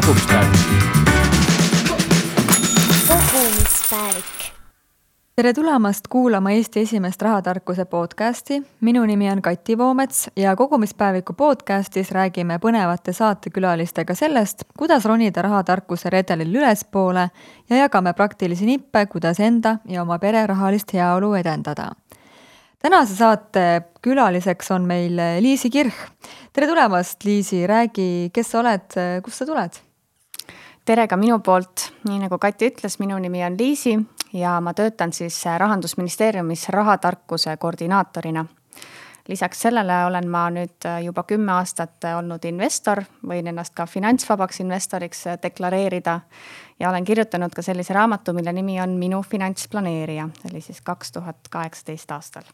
kogumispäev. kogumispäevik. tere tulemast kuulama Eesti esimest rahatarkuse podcasti. minu nimi on Kati Voomets ja kogumispäeviku podcastis räägime põnevate saatekülalistega sellest, kuidas ronida rahatarkuse redelil ülespoole ja jagame praktilisi nippe, kuidas enda ja oma pere rahalist heaolu edendada tänase saate külaliseks on meil Liisi Kirch. tere tulemast, Liisi, räägi, kes sa oled, kust sa tuled? Tere ka minu poolt, nii nagu Kati ütles, minu nimi on Liisi ja ma töötan siis Rahandusministeeriumis rahatarkuse koordinaatorina. lisaks sellele olen ma nüüd juba kümme aastat olnud investor, võin ennast ka finantsvabaks investoriks deklareerida. Ja olen kirjutanud ka sellise raamatu, mille nimi on Minu finantsplaneerija, see oli siis kaks tuhat kaheksateist aastal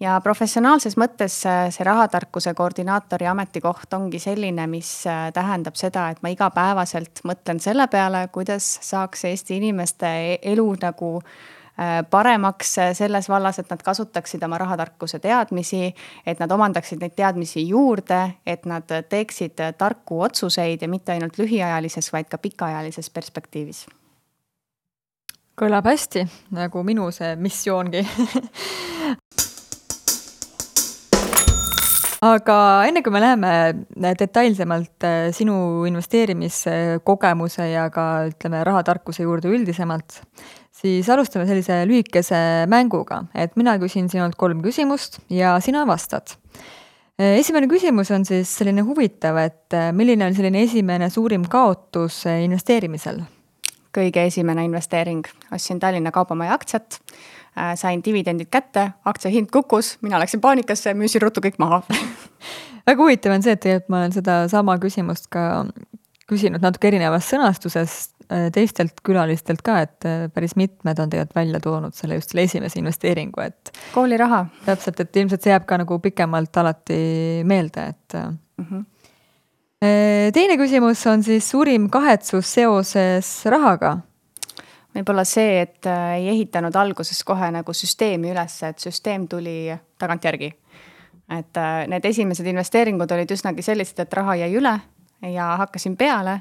ja professionaalses mõttes äh, see rahatarkuse koordinaatori ametikoht ongi selline, mis äh, tähendab seda, et ma igapäevaselt mõtlen selle peale, kuidas saaks Eesti inimeste e-, elu nagu äh, paremaks selles vallas, et nad kasutaksid oma rahatarkuse teadmisi, et nad omandaksid neid teadmisi juurde, et nad teeksid tarku otsuseid ja mitte ainult lühiajalises, vaid ka pikaajalises perspektiivis. Kõlab hästi, nagu minu see missioongi aga enne kui me läheme äh, detailsemalt äh, sinu investeerimiskogemuse ja ka ütleme, rahatarkuse juurde üldisemalt, siis alustame sellise lühikese mänguga, et mina küsin sinult kolm küsimust ja sina vastad. Äh, esimene küsimus on siis selline huvitav, et milline on selline esimene suurim kaotus investeerimisel? Kõige esimene investeering, ostsin Tallinna Kaubamaja aktsiat Äh, sain dividendid kätte, aktsia hind kukkus, mina läksin paanikasse, müüsin ruttu kõik maha väga huvitav on see, et tegelikult ma olen sedasama küsimust ka küsinud natuke erinevas sõnastuses äh, teistelt külalistelt ka, et äh, päris mitmed on tegelikult välja toonud selle just selle esimese investeeringu, et. kooliraha. täpselt, et ilmselt see jääb ka nagu pikemalt alati meelde, et mm. -hmm. Teine küsimus on siis suurim kahetsus seoses rahaga võib-olla see, et äh, ei ehitanud alguses kohe nagu süsteemi üles, et süsteem tuli tagantjärgi. et äh, need esimesed investeeringud olid üsnagi sellised, et raha jäi üle ja hakkasin peale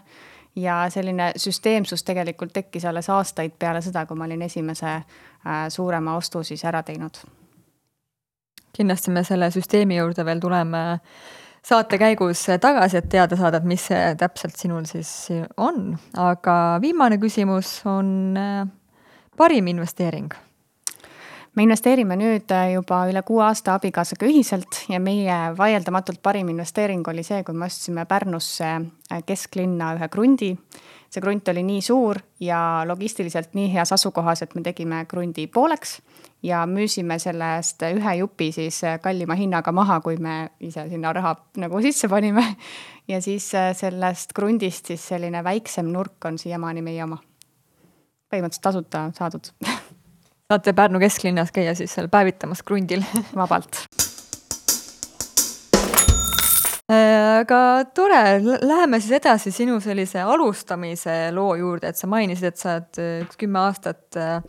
ja selline süsteemsus tegelikult tekkis alles aastaid peale seda, kui ma olin esimese äh, suurema ostu siis ära teinud. kindlasti me selle süsteemi juurde veel tuleme saate käigus tagasi, et teada saada, et mis see täpselt sinul siis on, aga viimane küsimus on äh, parim investeering. Me investeerime nüüd äh, juba üle kuue aasta abikaasaga ühiselt ja meie vaieldamatult parim investeering oli see, kui me ostsime Pärnusse äh, kesklinna ühe krundi. see krunt oli nii suur ja logistiliselt nii heas asukohas, et me tegime krundi pooleks ja müüsime selle eest ühe jupi siis äh, kallima hinnaga maha, kui me ise sinna raha nagu sisse panime. ja siis sellest krundist siis selline väiksem nurk on siiamaani meie oma. põhimõtteliselt tasuta saadud saate Pärnu kesklinnas käia siis seal päevitamas krundil vabalt äh, aga tore, läheme siis edasi sinu sellise alustamise loo juurde, et sa mainisid, et sa oled äh, üks kümme aastat äh,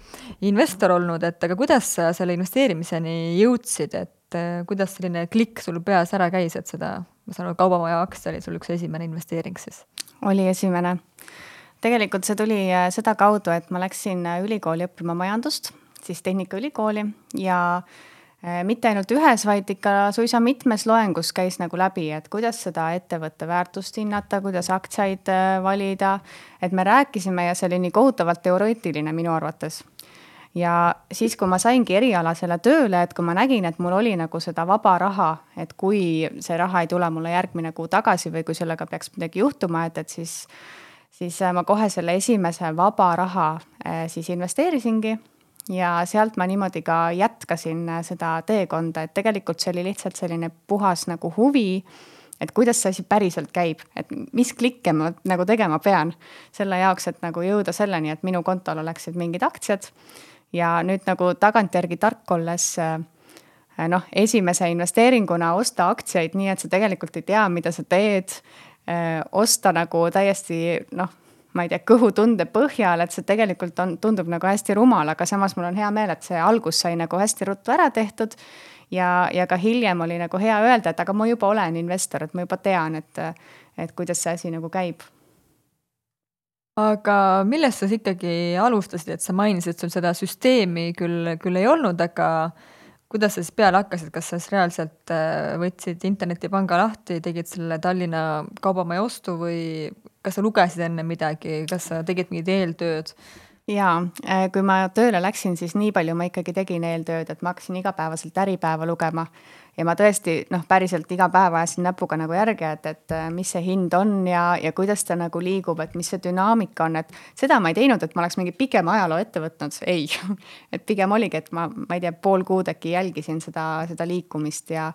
investor olnud, et aga kuidas sa selle investeerimiseni jõudsid, et kuidas selline klikk sul peas ära käis, et seda, ma saan aru, Kaubamaja aktsia oli sul üks esimene investeering siis? oli esimene. tegelikult see tuli sedakaudu, et ma läksin ülikooli õppima majandust siis Tehnikaülikooli ja äh, mitte ainult ühes, vaid ikka suisa mitmes loengus käis nagu läbi, et kuidas seda ettevõtte väärtust hinnata, kuidas aktsiaid äh, valida. et me rääkisime ja see oli nii kohutavalt teoreetiline minu arvates. ja siis, kui ma saingi erialasele tööle, et kui ma nägin, et mul oli nagu seda vaba raha, et kui see raha ei tule mulle järgmine kuu tagasi või kui sellega peaks midagi juhtuma, et, et siis siis äh, ma kohe selle esimese vaba raha siis investeerisingi ja sealt ma niimoodi ka jätkasin äh, seda teekonda, et tegelikult see oli lihtsalt selline puhas nagu huvi et kuidas see asi päriselt käib, et mis klikke ma nagu tegema pean selle jaoks, et nagu jõuda selleni, et minu kontol oleksid mingid aktsiad. ja nüüd nagu tagantjärgi tark olles äh, noh, esimese investeeringuna osta aktsiaid nii, et sa tegelikult ei tea, mida sa teed. Äh, osta nagu täiesti noh, ma ei tea, kõhutunde põhjal, et see tegelikult on, tundub nagu hästi rumal, aga samas mul on hea meel, et see algus sai nagu hästi ruttu ära tehtud. ja, ja ka hiljem oli nagu hea öelda, et aga ma juba olen investor, et ma juba tean, et, et kuidas see asi nagu käib aga millest sa ikkagi alustasid, et sa mainisid, sul seda süsteemi küll, küll ei olnud, aga kuidas sa siis peale hakkasid, kas sa siis reaalselt äh, võtsid internetipanga lahti, tegid selle Tallinna Kaubamaja ostu või kas sa lugesid enne midagi, kas sa tegid mingit eeltööd? jaa, äh, kui ma tööle läksin, siis nii palju ma ikkagi tegin eeltööd, et ma hakkasin igapäevaselt Äripäeva lugema ja ma tõesti noh, päriselt iga päev ajasin näpuga nagu järge, et, et äh, mis see hind on ja, ja kuidas ta nagu liigub, et mis see dünaamika on, et seda ma ei teinud, et ma oleks mingi pikema ajaloo ette võtnud, ei. et pigem oligi, et ma, ma ei tea, pool kuud äkki jälgisin seda, seda liikumist ja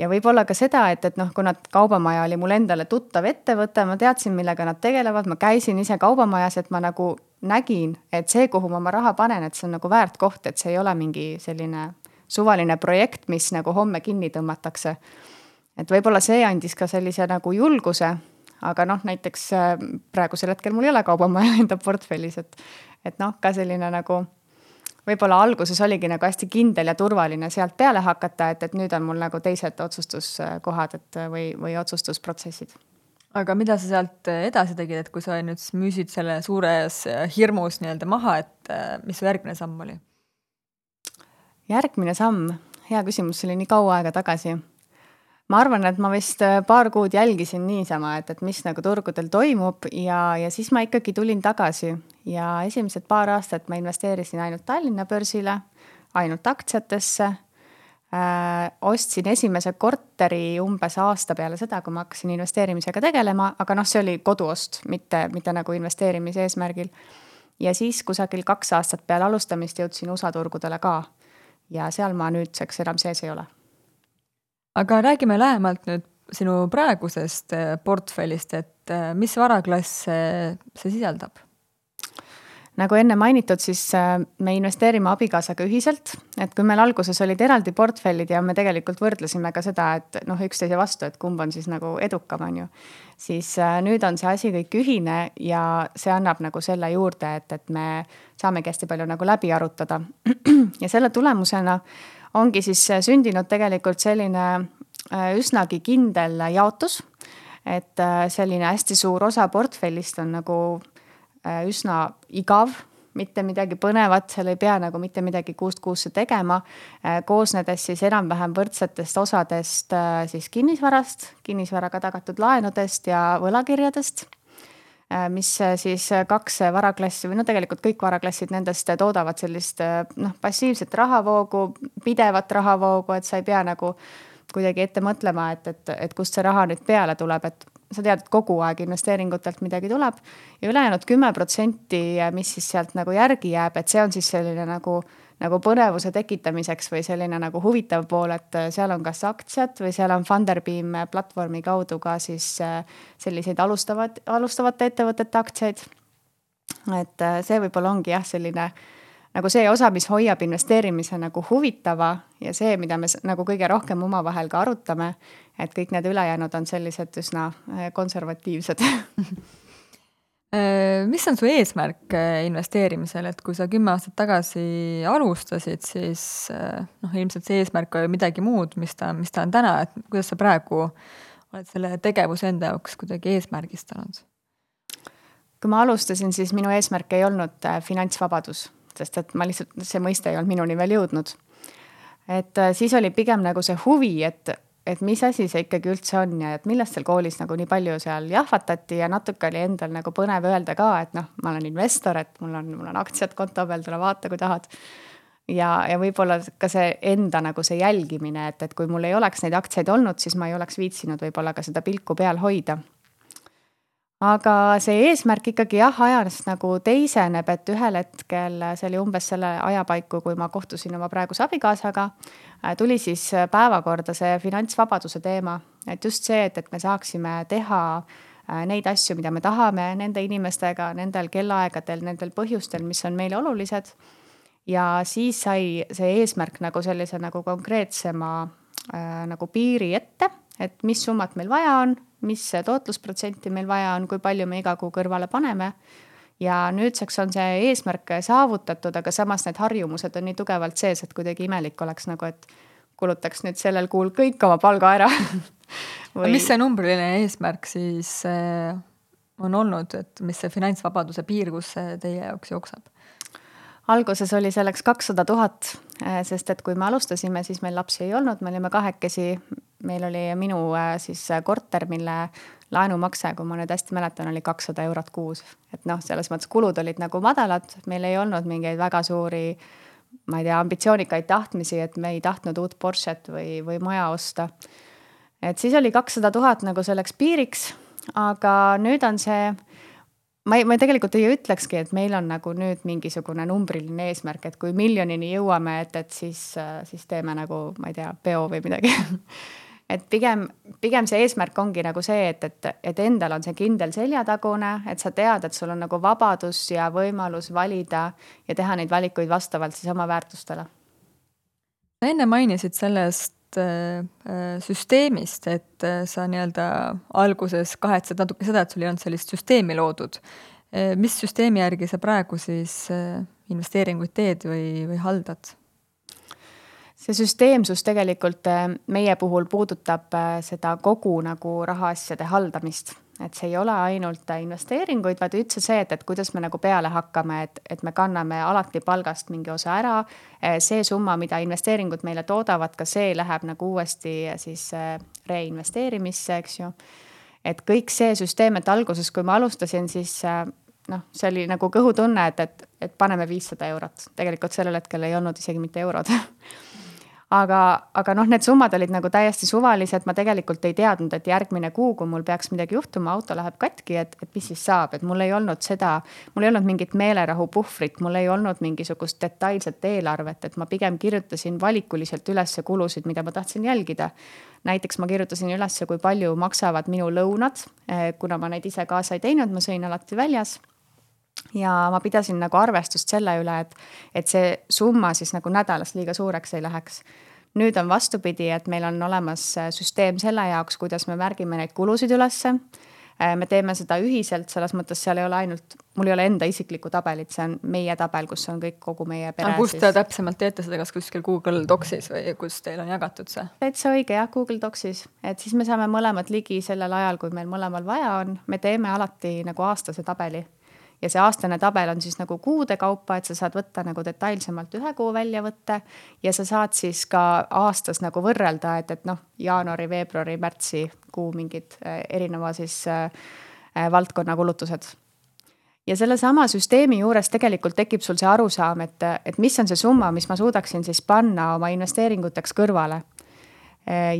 ja võib-olla ka seda, et, et noh, kuna Kaubamaja oli mul endale tuttav ettevõte, ma teadsin, millega nad tegelevad, ma käisin ise kaubamajas, et ma nagu nägin, et see, kuhu ma oma raha panen, et see on nagu väärt koht, et see ei ole mingi selline suvaline projekt, mis nagu homme kinni tõmmatakse. et võib-olla see andis ka sellise nagu julguse, aga noh, näiteks äh, praegusel hetkel mul ei ole kaubamaja enda portfellis, et, et noh, ka selline nagu võib-olla alguses oligi nagu hästi kindel ja turvaline sealt peale hakata, et, et nüüd on mul nagu teised otsustuskohad, et või, või otsustusprotsessid aga mida sa sealt edasi tegid, et kui sa nüüd müüsid selle suures hirmus nii-öelda maha, et mis su järgmine samm oli? järgmine samm, hea küsimus, see oli nii kaua aega tagasi. ma arvan, et ma vist äh, paar kuud jälgisin niisama, et, et mis nagu turgudel toimub ja, ja siis ma ikkagi tulin tagasi ja esimesed paar aastat ma investeerisin ainult Tallinna börsile, ainult aktsiatesse äh,. ostsin esimese korteri umbes aasta peale seda, kui ma hakkasin investeerimisega tegelema, aga noh, see oli koduost, mitte, mitte nagu investeerimise eesmärgil. ja siis kusagil kaks aastat peale alustamist jõudsin USA turgudele ka ja seal ma nüüdseks enam sees ei ole. aga räägime lähemalt nüüd sinu praegusest äh, portfellist, et äh, mis varaklasse see sisaldab? Nagu enne mainitud, siis äh, me investeerime abikaasaga ühiselt, et kui meil alguses olid eraldi portfellid ja me tegelikult võrdlesime ka seda, et noh, üksteise vastu, et kumb on siis nagu edukam, on ju. siis äh, nüüd on see asi kõik ühine ja see annab nagu selle juurde, et, et me saamegi hästi palju nagu läbi arutada. ja selle tulemusena ongi siis sündinud tegelikult selline äh, üsnagi kindel jaotus et selline hästi suur osa portfellist on nagu Äh, üsna igav, mitte midagi põnevat, seal ei pea nagu mitte midagi kuust kuusse tegema, äh, koosnedes siis enam-vähem võrdsetest osadest äh, siis kinnisvarast, kinnisvaraga tagatud laenudest ja võlakirjadest mis siis kaks varaklassi või no tegelikult kõik varaklassid nendest toodavad sellist noh, passiivset rahavoogu, pidevat rahavoogu, et sa ei pea nagu kuidagi ette mõtlema, et, et, et kust see raha nüüd peale tuleb, et sa tead, et kogu aeg investeeringutelt midagi tuleb ja ülejäänud kümme protsenti, mis siis sealt nagu järgi jääb, et see on siis selline nagu, nagu põnevuse tekitamiseks või selline nagu huvitav pool, et seal on kas aktsiad või seal on Funderbeam platvormi kaudu ka siis äh, selliseid alustavad, alustavate ettevõtete aktsiaid. et äh, see võib-olla ongi jah, selline nagu see osa, mis hoiab investeerimise nagu huvitava ja see, mida me nagu kõige rohkem omavahel ka arutame, et kõik need ülejäänud on sellised üsna äh, konservatiivsed äh, mis on su eesmärk äh, investeerimisel, et kui sa kümme aastat tagasi alustasid, siis noh, ilmselt see eesmärk oli midagi muud, mis ta, mis ta on täna, et kuidas sa praegu oled selle tegevuse enda jaoks kuidagi eesmärgistanud? kui ma alustasin, siis minu eesmärk ei olnud finantsvabadus, sest et ma lihtsalt, see mõiste ei olnud minuni veel jõudnud. et siis oli pigem nagu see huvi, et et mis asi see ikkagi üldse on ja et millest seal koolis nagu nii palju seal jahvatati ja natuke oli endal nagu põnev öelda ka, et noh, ma olen investor, et mul on, mul on aktsiad konto peal, tule vaata, kui tahad. ja, ja võib-olla ka see enda nagu see jälgimine, et, et kui mul ei oleks neid aktsiaid olnud, siis ma ei oleks viitsinud võib-olla ka seda pilku peal hoida aga see eesmärk ikkagi jah, ajas nagu teiseneb, et ühel hetkel, see oli umbes selle aja paiku, kui ma kohtusin oma praeguse abikaasaga, äh, tuli siis päevakorda see finantsvabaduse teema, et just see, et, et me saaksime teha äh, neid asju, mida me tahame nende inimestega, nendel kellaaegadel, nendel põhjustel, mis on meile olulised. ja siis sai see eesmärk nagu sellise nagu konkreetsema äh, nagu piiri ette, et mis summat meil vaja on mis tootlusprotsenti meil vaja on, kui palju me iga kuu kõrvale paneme. ja nüüdseks on see eesmärk saavutatud, aga samas need harjumused on nii tugevalt sees, et kuidagi imelik oleks nagu, et kulutaks nüüd sellel kuul kõik oma palga ära või.... mis see numbriline eesmärk siis äh, on olnud, et mis see finantsvabaduse piir, kus see teie jaoks jookseb? alguses oli selleks kakssada tuhat, äh, sest et kui me alustasime, siis meil lapsi ei olnud, me olime kahekesi. Meil oli minu äh, siis korter, mille laenumakse, kui ma nüüd hästi mäletan, oli kakssada eurot kuus. et noh, selles mõttes kulud olid nagu madalad, meil ei olnud mingeid väga suuri ma ei tea, ambitsioonikaid tahtmisi, et me ei tahtnud uut Porsche't või, või maja osta. et siis oli kakssada tuhat nagu selleks piiriks, aga nüüd on see, ma ei, ma tegelikult ei ütlekski, et meil on nagu nüüd mingisugune numbriline eesmärk, et kui miljonini jõuame, et, et siis, siis teeme nagu, ma ei tea, peo või midagi et pigem, pigem see eesmärk ongi nagu see, et, et, et endal on see kindel seljatagune, et sa tead, et sul on nagu vabadus ja võimalus valida ja teha neid valikuid vastavalt siis oma väärtustele. enne mainisid sellest äh, äh, süsteemist, et äh, sa nii-öelda alguses kahetsed natuke seda, et sul ei olnud sellist süsteemi loodud. mis süsteemi järgi sa praegu siis investeeringuid teed või, või haldad? See süsteemsus tegelikult äh, meie puhul puudutab äh, seda kogu nagu rahaasjade haldamist. et see ei ole ainult investeeringuid, vaid üldse see, et, et kuidas me nagu peale hakkame, et, et me kanname alati palgast mingi osa ära. Äh, see summa, mida investeeringud meile toodavad, ka see läheb nagu uuesti siis reinvesteerimisse, eks ju. et kõik see süsteem, et alguses, kui ma alustasin, siis noh, see oli nagu kõhutunne, et, et, et paneme viissada eurot. tegelikult sellel hetkel ei olnud isegi mitte eurod aga, aga noh, need summad olid nagu täiesti suvalised, ma tegelikult ei teadnud, et järgmine kuu, kui mul peaks midagi juhtuma, auto läheb katki, et, et mis siis saab, et mul ei olnud seda, mul ei olnud mingit meelerahupuhvrit, mul ei olnud mingisugust detailset eelarvet, et ma pigem kirjutasin valikuliselt üles kulusid, mida ma tahtsin jälgida. näiteks ma kirjutasin üles, kui palju maksavad minu lõunad, eh, kuna ma neid ise kaasa ei teinud, ma sõin alati väljas ja ma pidasin nagu arvestust selle üle, et, et see summa siis nagu nädalas liiga suureks ei läheks. nüüd on vastupidi, et meil on olemas äh, süsteem selle jaoks, kuidas me märgime neid kulusid ülesse. Äh, me teeme seda ühiselt, selles mõttes seal ei ole ainult, mul ei ole enda isiklikku tabelit, see on meie tabel, kus on kõik kogu meie pere. kus te täpsemalt teete seda, kas kuskil Google Docsis või kus teil on jagatud see? täitsa õige jah, Google Docsis, et siis me saame mõlemad ligi sellel ajal, kui meil mõlemal vaja on, me teeme alati nagu aastase tabeli ja see aastane tabel on siis nagu kuude kaupa, et sa saad võtta nagu detailsemalt ühe kuu väljavõtte ja sa saad siis ka aastas nagu võrrelda, et, et noh, jaanuari, veebruari, märtsi kuu mingid äh, erineva siis äh, äh, valdkonna kulutused ja sellesama süsteemi juures tegelikult tekib sul see arusaam, et, et mis on see summa, mis ma suudaksin siis panna oma investeeringuteks kõrvale.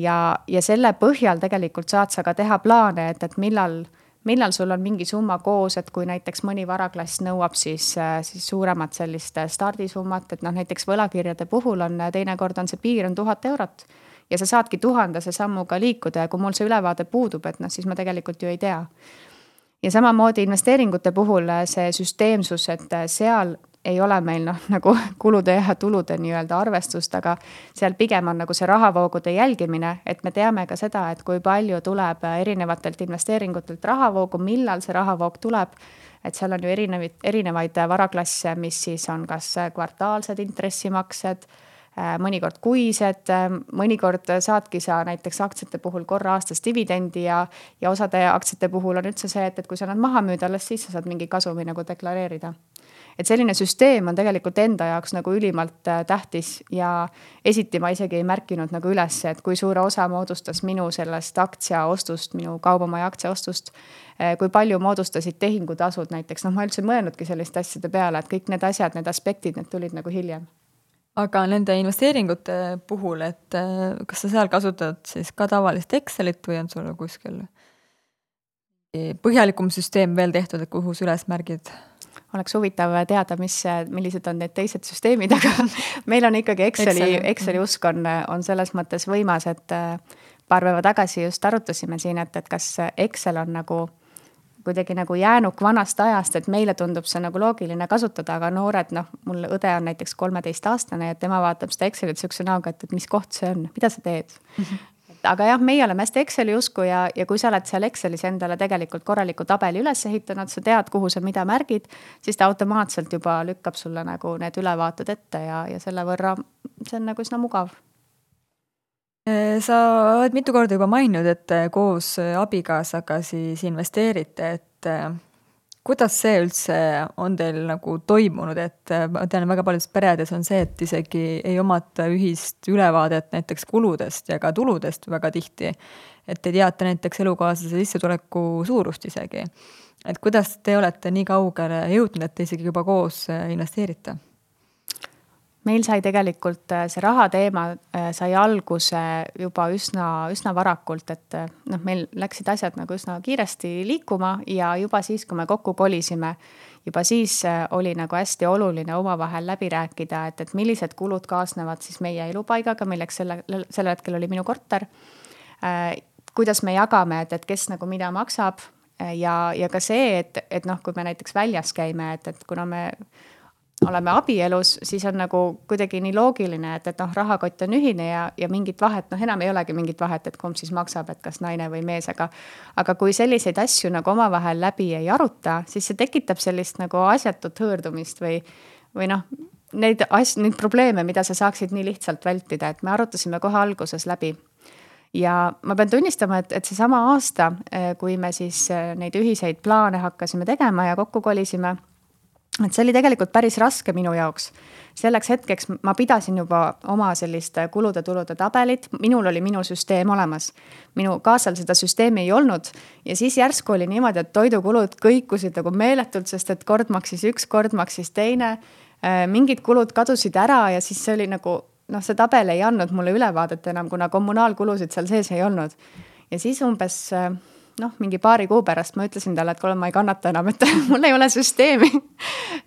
ja, ja selle põhjal tegelikult saad sa ka teha plaane, et, et millal millal sul on mingi summa koos, et kui näiteks mõni varaklass nõuab siis, äh, siis suuremat sellist äh, stardisummat, et noh, näiteks võlakirjade puhul on äh, teinekord on see piir on tuhat eurot. ja sa saadki tuhandese sammuga liikuda ja kui mul see ülevaade puudub, et noh, siis ma tegelikult ju ei tea. ja samamoodi investeeringute puhul see süsteemsus, et seal ei ole meil noh, nagu kulude ja tulude nii-öelda arvestust, aga seal pigem on nagu see rahavoogude jälgimine, et me teame ka seda, et kui palju tuleb erinevatelt investeeringutelt rahavoogu, millal see rahavoog tuleb. et seal on ju erinevaid, erinevaid varaklasse, mis siis on kas kvartaalsed intressimaksed mõnikord kuised, mõnikord saadki sa näiteks aktsiate puhul korra aastas dividendi ja, ja osade aktsiate puhul on üldse see, et, et kui sa nad maha müüd, alles siis sa saad mingi kasumi nagu deklareerida et selline süsteem on tegelikult enda jaoks nagu ülimalt äh, tähtis ja esiti ma isegi ei märkinud nagu üles, et kui suure osa moodustas minu sellest aktsiaostust, minu kaubamaja aktsiaostust. Äh, kui palju moodustasid tehingutasud näiteks, noh, ma üldse ei mõelnudki selliste asjade peale, et kõik need asjad, need aspektid, need tulid nagu hiljem aga nende investeeringute puhul, et äh, kas sa seal kasutad siis ka tavalist Excelit või on sul kuskil põhjalikum süsteem veel tehtud, et kuhu sa üles märgid? Oleks huvitav teada, mis, millised on need teised süsteemid, aga meil on ikkagi Exceli Excel., Exceli usk on, on selles mõttes võimas, et äh, paar päeva tagasi just arutasime siin, et, et kas Excel on nagu kuidagi nagu jäänuk vanast ajast, et meile tundub see nagu loogiline kasutada, aga noored, noh, mul õde on näiteks kolmeteistaastane ja tema vaatab seda Excelit sihukese näoga, et, et mis koht see on, mida sa teed mm. -hmm aga jah, meie oleme hästi Exceli usku ja, ja kui sa oled seal Excelis endale tegelikult korraliku tabeli üles ehitanud, sa tead, kuhu sa mida märgid, siis ta automaatselt juba lükkab sulle nagu need ülevaated ette ja, ja selle võrra see on nagu üsna mugav. Sa oled mitu korda juba maininud, et koos abikaasaga siis investeerite, et kuidas see üldse on teil nagu toimunud, et ma tean, väga paljudes peredes on see, et isegi ei omata ühist ülevaadet näiteks kuludest ja ka tuludest väga tihti. et ei teata näiteks elukaaslase sissetuleku suurust isegi. et kuidas te olete nii kaugele jõudnud, et te isegi juba koos investeerite? Meil sai tegelikult äh, see raha teema äh, sai alguse juba üsna, üsna varakult, et äh, noh, meil läksid asjad nagu üsna kiiresti liikuma ja juba siis, kui me kokku kolisime, juba siis oli nagu hästi oluline omavahel läbi rääkida, et, et millised kulud kaasnevad siis meie elupaigaga, milleks selle, sel hetkel oli minu korter. kuidas me jagame, et, et kes nagu mida maksab ja, ja ka see, et, et noh, kui me näiteks väljas käime, et, et kuna me oleme abielus, siis on nagu kuidagi nii loogiline, et, et noh, rahakott on ühine ja, ja mingit vahet, noh, enam ei olegi mingit vahet, et kumb siis maksab, et kas naine või mees, aga aga kui selliseid asju nagu omavahel läbi ei aruta, siis see tekitab sellist nagu asjatut hõõrdumist või, või noh, neid asju, neid probleeme, mida sa saaksid nii lihtsalt vältida, et me arutasime kohe alguses läbi. Ja ma pean tunnistama, et, et seesama aasta, kui me siis neid ühiseid plaane hakkasime tegema ja kokku kolisime et see oli tegelikult päris raske minu jaoks. selleks hetkeks ma pidasin juba oma sellist kulude-tulude tabelit, minul oli minu süsteem olemas. minu kaasal seda süsteemi ei olnud ja siis järsku oli niimoodi, et toidukulud kõikusid nagu meeletult, sest et kord maksis üks, kord maksis teine. Äh, mingid kulud kadusid ära ja siis see oli nagu noh, see tabel ei andnud mulle ülevaadet enam, kuna kommunaalkulusid seal sees ei olnud. ja siis umbes äh, noh, mingi paari kuu pärast ma ütlesin talle, et kuule, ma ei kannata enam, et mul ei ole süsteemi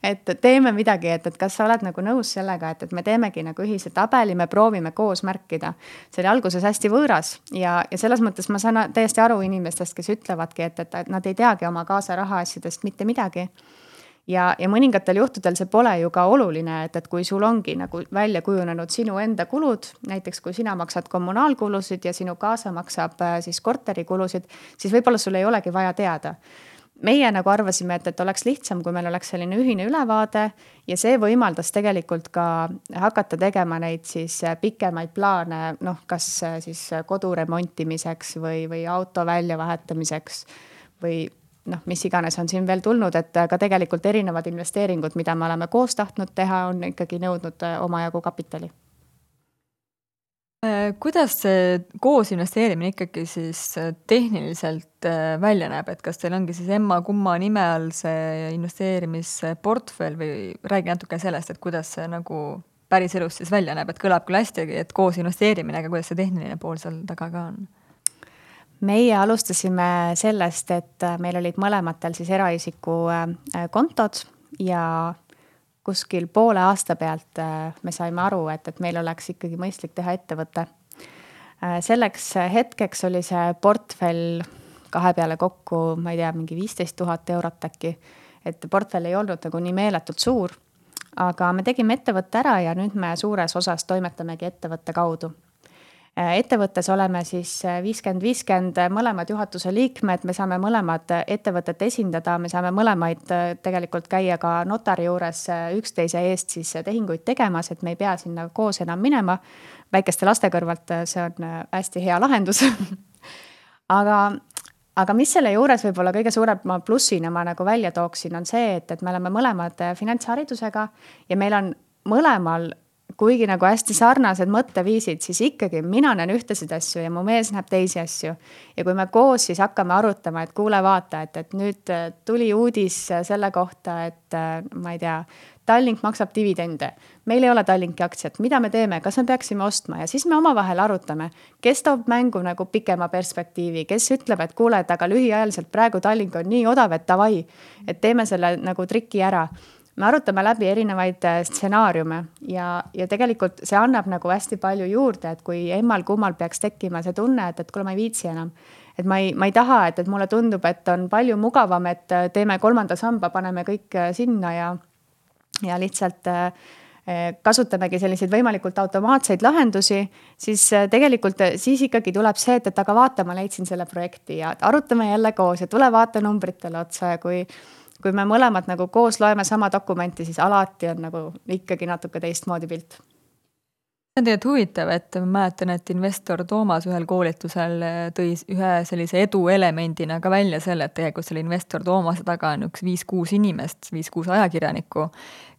et teeme midagi, et, et kas sa oled nagu nõus sellega, et, et me teemegi nagu ühise tabeli, me proovime koos märkida. see oli alguses hästi võõras ja, ja selles mõttes ma saan täiesti aru inimestest, kes ütlevadki, et, et nad ei teagi oma kaasa rahaasjadest mitte midagi ja, ja mõningatel juhtudel see pole ju ka oluline, et, et kui sul ongi nagu välja kujunenud sinu enda kulud, näiteks kui sina maksad kommunaalkulusid ja sinu kaasa maksab äh, siis korterikulusid, siis võib-olla sul ei olegi vaja teada. Meie nagu arvasime, et, et oleks lihtsam, kui meil oleks selline ühine ülevaade ja see võimaldas tegelikult ka hakata tegema neid siis äh, pikemaid plaane, noh, kas äh, siis kodu remontimiseks või, või auto väljavahetamiseks või noh, mis iganes on siin veel tulnud, et ka tegelikult erinevad investeeringud, mida me oleme koos tahtnud teha, on ikkagi nõudnud äh, omajagu kapitali. Äh, kuidas see koos investeerimine ikkagi siis äh, tehniliselt välja näeb, et kas teil ongi siis emma-kumma nime all see investeerimisportfell või räägi natuke sellest, et kuidas see nagu päriselus siis välja näeb, et kõlab küll hästi, et koos investeerimine, aga kuidas see tehniline pool seal taga ka on? Meie alustasime sellest, et äh, meil olid mõlematel siis eraisiku äh, kontod ja kuskil poole aasta pealt äh, me saime aru, et, et meil oleks ikkagi mõistlik teha ettevõte. selleks hetkeks oli see portfell kahe peale kokku, ma ei tea, mingi viisteist tuhat eurot äkki. et portfell ei olnud nagu nii meeletult suur. aga me tegime ettevõtte ära ja nüüd me suures osas toimetamegi ettevõtte kaudu ettevõttes oleme siis äh, viiskümmend, viiskümmend äh, mõlemad juhatuse liikmed, me saame mõlemad ettevõtet esindada, me saame mõlemaid tegelikult käia ka notari juures üksteise eest siis tehinguid tegemas, et me ei pea sinna koos enam minema. väikeste laste kõrvalt see on hästi hea lahendus. Aga, aga mis selle juures võib-olla kõige suurema plussina ma nagu välja tooksin, on see, et, et me oleme mõlemad finantsharidusega ja meil on mõlemal kuigi nagu hästi sarnased mõtteviisid, siis ikkagi mina näen ühtesid asju ja mu mees näeb teisi asju. ja kui me koos siis hakkame arutama, et kuule, vaata, et, et nüüd äh, tuli uudis äh, selle kohta, et äh, ma ei tea, Tallink maksab dividende. meil ei ole Tallinki aktsiat, mida me teeme, kas me peaksime ostma? Ja siis me omavahel arutame, kes toob mängu nagu pikema perspektiivi, kes ütleb, et kuule, et aga lühiajaliselt praegu Tallink on nii odav, et davai, et teeme selle nagu triki ära me arutame läbi erinevaid äh, stsenaariume ja, ja tegelikult see annab nagu hästi palju juurde, et kui emmal-kummal peaks tekkima see tunne, et, et kuule, ma ei viitsi enam. et ma ei, ma ei taha, et, et mulle tundub, et on palju mugavam, et äh, teeme kolmanda samba, paneme kõik äh, sinna ja, ja lihtsalt kasutamegi selliseid võimalikult automaatseid lahendusi, siis tegelikult siis ikkagi tuleb see, et, et aga vaata, ma leidsin selle projekti ja arutame jälle koos ja tule vaata numbritele otsa ja kui kui me mõlemad nagu koos loeme sama dokumenti, siis alati on nagu ikkagi natuke teistmoodi pilt. See on tegelikult huvitav, et ma mäletan, et investor Toomas ühel koolitusel tõi ühe sellise eduelemendina ka välja selle, et tegelikult selle investor Toomase taga on üks viis-kuus inimest, viis-kuus ajakirjanikku,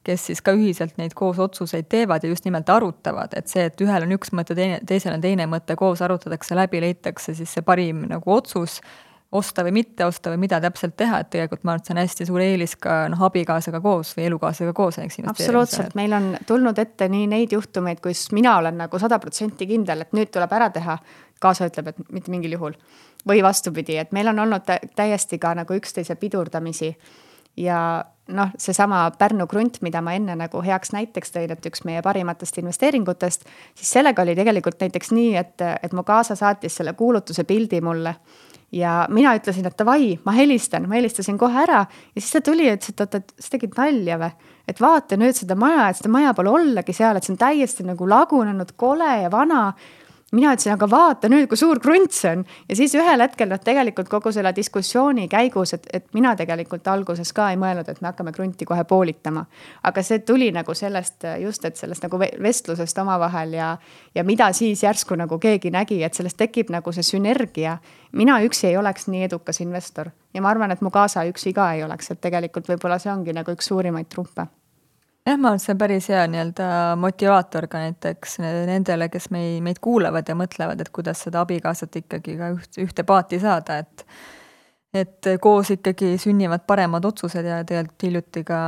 kes siis ka ühiselt neid koos otsuseid teevad ja just nimelt arutavad, et see, et ühel on üks mõte, teine, teisel on teine mõte, koos arutatakse läbi, leitakse siis see parim nagu otsus osta või mitte osta või mida täpselt teha, et tegelikult ma arvan, et see on hästi suur eelis ka noh, abikaasaga koos või elukaaslasega koos, eks. absoluutselt, meil on tulnud ette nii neid juhtumeid, kus mina olen nagu sada protsenti kindel, et nüüd tuleb ära teha. kaasa ütleb, et mitte mingil juhul. või vastupidi, et meil on olnud täiesti ka nagu üksteise pidurdamisi. ja noh, seesama Pärnu krunt, mida ma enne nagu heaks näiteks tõin, et üks meie parimatest investeeringutest, siis sellega oli tegelikult näiteks nii, et, et mu kaasa saatis selle kuulutuse pildi mulle ja mina ütlesin, et davai, ma helistan, ma helistasin kohe ära ja siis ta tuli ja ütles, et oota, et sa tegid nalja või. et vaata nüüd seda maja, et seda maja pole ollagi seal, et see on täiesti nagu lagunenud, kole ja vana mina ütlesin, aga vaata nüüd, kui suur krunt see on. ja siis ühel hetkel noh, tegelikult kogu selle diskussiooni käigus, et, et mina tegelikult alguses ka ei mõelnud, et me hakkame krunti kohe poolitama. aga see tuli nagu sellest just, et sellest nagu vestlusest omavahel ja, ja mida siis järsku nagu keegi nägi, et sellest tekib nagu see sünergia. mina üksi ei oleks nii edukas investor ja ma arvan, et mu kaasa üksi ka ei oleks, et tegelikult võib-olla see ongi nagu üks suurimaid trumpe jah, ma arvan, et see on päris hea nii-öelda motivaator ka näiteks nendele, kes meid, meid kuulavad ja mõtlevad, et kuidas seda abikaasat ikkagi ka üht, ühte paati saada, et et koos ikkagi sünnivad paremad otsused ja tegelikult hiljuti ka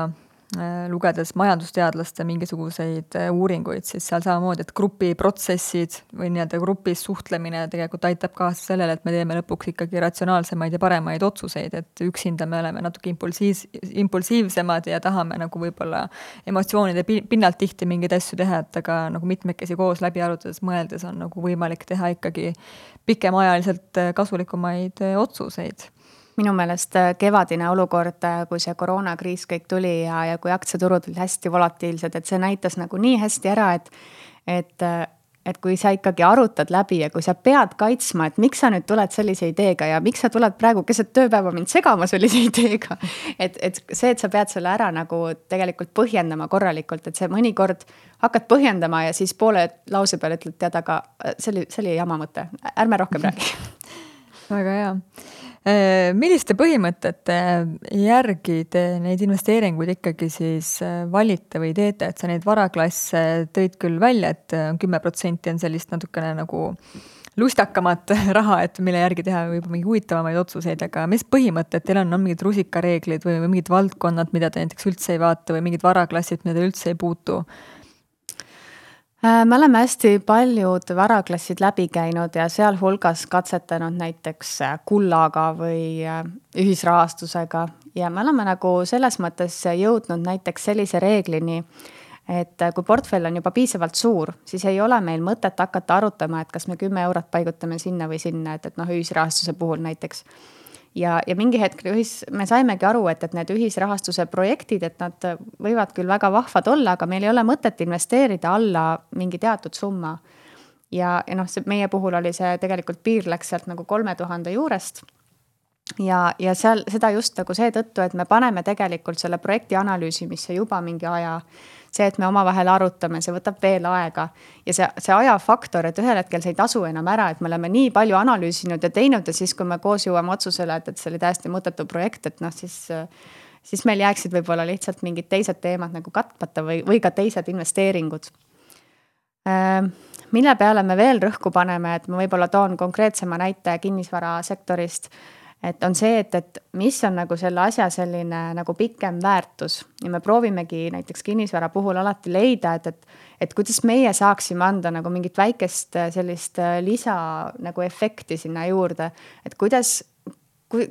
lugedes majandusteadlaste mingisuguseid äh, uuringuid, siis seal samamoodi, et grupiprotsessid või nii-öelda grupis suhtlemine tegelikult aitab kaasa sellele, et me teeme lõpuks ikkagi ratsionaalsemaid ja paremaid otsuseid, et üksinda me oleme natuke impulsiivs, impulsiivsemad ja tahame nagu võib-olla emotsioonide pinnalt tihti mingeid asju teha, et aga nagu mitmekesi koos läbi arutades, mõeldes on nagu võimalik teha ikkagi pikemaajaliselt äh, kasulikumaid otsuseid minu meelest äh, kevadine olukord, äh, kui see koroonakriis kõik tuli ja, ja kui aktsiaturud olid hästi volatiilsed, et see näitas nagu nii hästi ära, et, et äh, et kui sa ikkagi arutad läbi ja kui sa pead kaitsma, et miks sa nüüd tuled sellise ideega ja miks sa tuled praegu keset tööpäeva mind segama sellise ideega. et, et see, et sa pead selle ära nagu tegelikult põhjendama korralikult, et see mõnikord hakkad põhjendama ja siis poole lause peale ütled, tead, aga see oli, see oli jama mõte, ärme rohkem räägi väga hea milliste põhimõtete järgi te neid investeeringuid ikkagi siis äh, valite või teete, et sa neid varaklasse tõid küll välja, et äh, kümme protsenti on sellist natukene nagu lustakamat raha, et mille järgi teha võib-olla mingeid huvitavamaid otsuseid, aga mis põhimõtted teil on, on mingid rusikareeglid või, või mingid valdkonnad, mida te näiteks üldse ei vaata või mingid varaklassid, mida te üldse ei puutu? Äh, me oleme hästi paljud varaklassid läbi käinud ja sealhulgas katsetanud näiteks äh, kullaga või äh, ühisrahastusega. Ja me oleme nagu selles mõttes jõudnud näiteks sellise reeglini, et kui portfell on juba piisavalt suur, siis ei ole meil mõtet hakata arutama, et kas me kümme eurot paigutame sinna või sinna, et, et noh, ühisrahastuse puhul näiteks ja, ja mingi hetk ühis, me saimegi aru, et, et need ühisrahastuse projektid, et nad võivad küll väga vahvad olla, aga meil ei ole mõtet investeerida alla mingi teatud summa. ja, ja noh, see meie puhul oli see tegelikult piir läks sealt nagu kolme tuhande juurest ja, ja seal seda just nagu seetõttu, et me paneme tegelikult selle projekti analüüsimisse juba mingi aja see, et me omavahel arutame, see võtab veel aega. ja see, see ajafaktor, et ühel hetkel see ei tasu enam ära, et me oleme nii palju analüüsinud ja teinud ja siis, kui me koos jõuame otsusele, et, et see oli täiesti mõttetu projekt, et noh, siis siis meil jääksid võib-olla lihtsalt mingid teised teemad nagu katmata või, või ka teised investeeringud. mille peale me veel rõhku paneme, et ma võib-olla toon konkreetsema näite kinnisvarasektorist et on see, et, et mis on nagu selle asja selline nagu pikem väärtus. Ja me proovimegi näiteks kinnisvara puhul alati leida, et, et, et kuidas meie saaksime anda nagu mingit väikest äh, sellist äh, lisa nagu efekti sinna juurde, et kuidas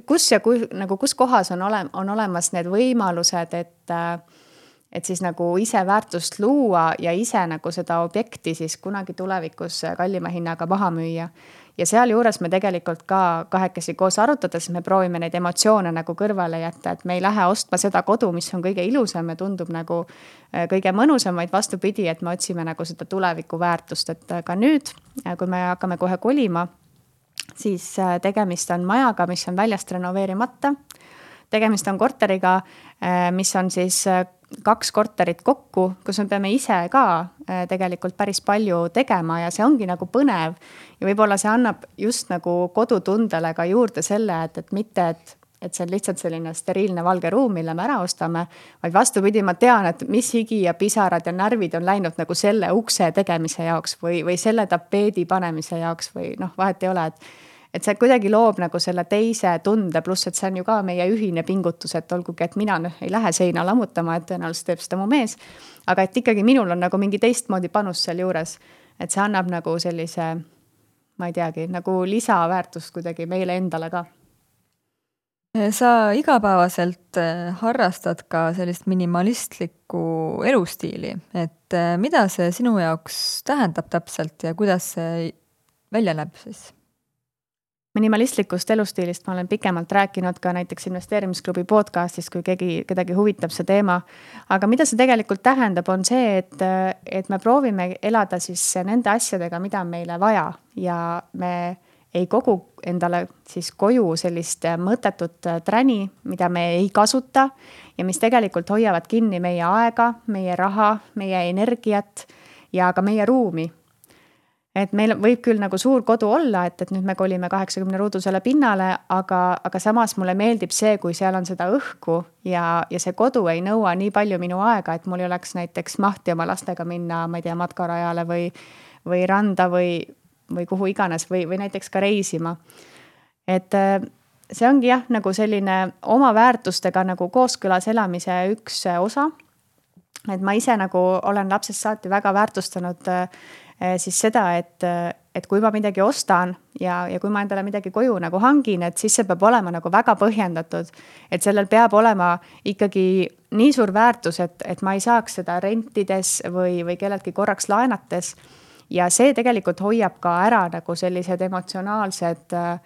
kus ja kui nagu kus kohas on ole-, on olemas need võimalused, et äh, et siis nagu ise väärtust luua ja ise nagu seda objekti siis kunagi tulevikus kallima hinnaga maha müüa ja sealjuures me tegelikult ka kahekesi koos arutades, me proovime neid emotsioone nagu kõrvale jätta, et me ei lähe ostma seda kodu, mis on kõige ilusam ja tundub nagu äh, kõige mõnusam, vaid vastupidi, et me otsime nagu seda tuleviku väärtust, et äh, ka nüüd, äh, kui me hakkame kohe kolima, siis tegemist on majaga, mis on väljast renoveerimata. Tegemist on korteriga, mis on siis kaks korterit kokku, kus me peame ise ka äh, tegelikult päris palju tegema ja see ongi nagu põnev. ja võib-olla see annab just nagu kodutundele ka juurde selle, et, et mitte, et et see on lihtsalt selline steriilne valge ruum, mille me ära ostame, vaid vastupidi, ma tean, et mis higi ja pisarad ja närvid on läinud nagu selle ukse tegemise jaoks või, või selle tapeedi panemise jaoks või noh, vahet ei ole, et et see kuidagi loob nagu selle teise tunde, pluss et see on ju ka meie ühine pingutus, et olgugi, et mina noh ei lähe seina lammutama, et tõenäoliselt teeb seda mu mees. aga et ikkagi minul on nagu mingi teistmoodi panus sealjuures, et see annab nagu sellise, ma ei teagi, nagu lisaväärtust kuidagi meile endale ka sa igapäevaselt eh, harrastad ka sellist minimalistlikku elustiili, et eh, mida see sinu jaoks tähendab täpselt ja kuidas see välja näeb siis? Minimalistlikust elustiilist ma olen pikemalt rääkinud ka näiteks investeerimisklubi podcast'is, kui keegi, kedagi huvitab see teema. aga mida see tegelikult tähendab, on see, et, et me proovime elada siis nende asjadega, mida on meile vaja ja me ei kogu endale siis koju sellist mõttetut träni, mida me ei kasuta ja mis tegelikult hoiavad kinni meie aega, meie raha, meie energiat ja ka meie ruumi et meil võib küll nagu suur kodu olla, et, et nüüd me kolime kaheksakümne ruudusele pinnale, aga, aga samas mulle meeldib see, kui seal on seda õhku ja, ja see kodu ei nõua nii palju minu aega, et mul ei oleks näiteks mahti oma lastega minna, ma ei tea, matkarajale või, või randa või, või kuhu iganes või, või näiteks ka reisima. et äh, see ongi jah, nagu selline oma väärtustega nagu kooskõlas elamise üks osa. et ma ise nagu olen lapsest saati väga väärtustanud äh, siis seda, et, et kui ma midagi ostan ja, ja kui ma endale midagi koju nagu hangin, et siis see peab olema nagu väga põhjendatud. et sellel peab olema ikkagi nii suur väärtus, et, et ma ei saaks seda rentides või, või kelleltki korraks laenates. ja see tegelikult hoiab ka ära nagu sellised emotsionaalsed äh,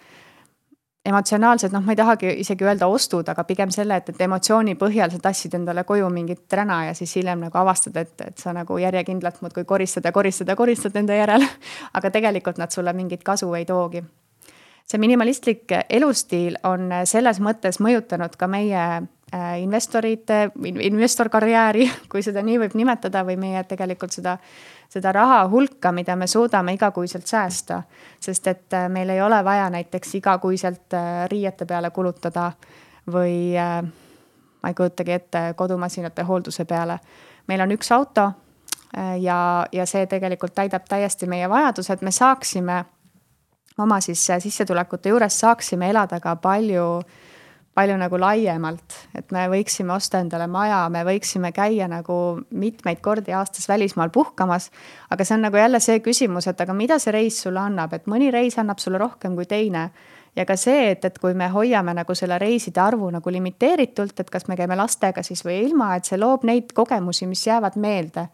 emotsionaalsed, noh, ma ei tahagi isegi öelda ostud, aga pigem selle, et, et emotsiooni põhjal sa tassid endale koju mingit räna ja siis hiljem nagu avastad, et, et sa nagu järjekindlalt muudkui koristad ja koristad ja koristad enda järel. aga tegelikult nad sulle mingit kasu ei toogi. see minimalistlik elustiil on selles mõttes mõjutanud ka meie äh, investorite, investorkarjääri, kui seda nii võib nimetada, või meie tegelikult seda seda raha hulka, mida me suudame igakuiselt säästa. sest et äh, meil ei ole vaja näiteks igakuiselt äh, riiete peale kulutada või äh, ma ei kujutagi ette kodumasinate hoolduse peale. meil on üks auto ja, ja see tegelikult täidab täiesti meie vajadused, me saaksime oma siis sissetulekute juures saaksime elada ka palju äh, palju nagu laiemalt, et me võiksime osta endale maja, me võiksime käia nagu mitmeid kordi aastas välismaal puhkamas. aga see on nagu jälle see küsimus, et aga mida see reis sulle annab, et mõni reis annab sulle rohkem kui teine. ja ka see, et, et kui me hoiame nagu selle reiside arvu nagu limiteeritult, et kas me käime lastega siis või ilma, et see loob neid kogemusi, mis jäävad meelde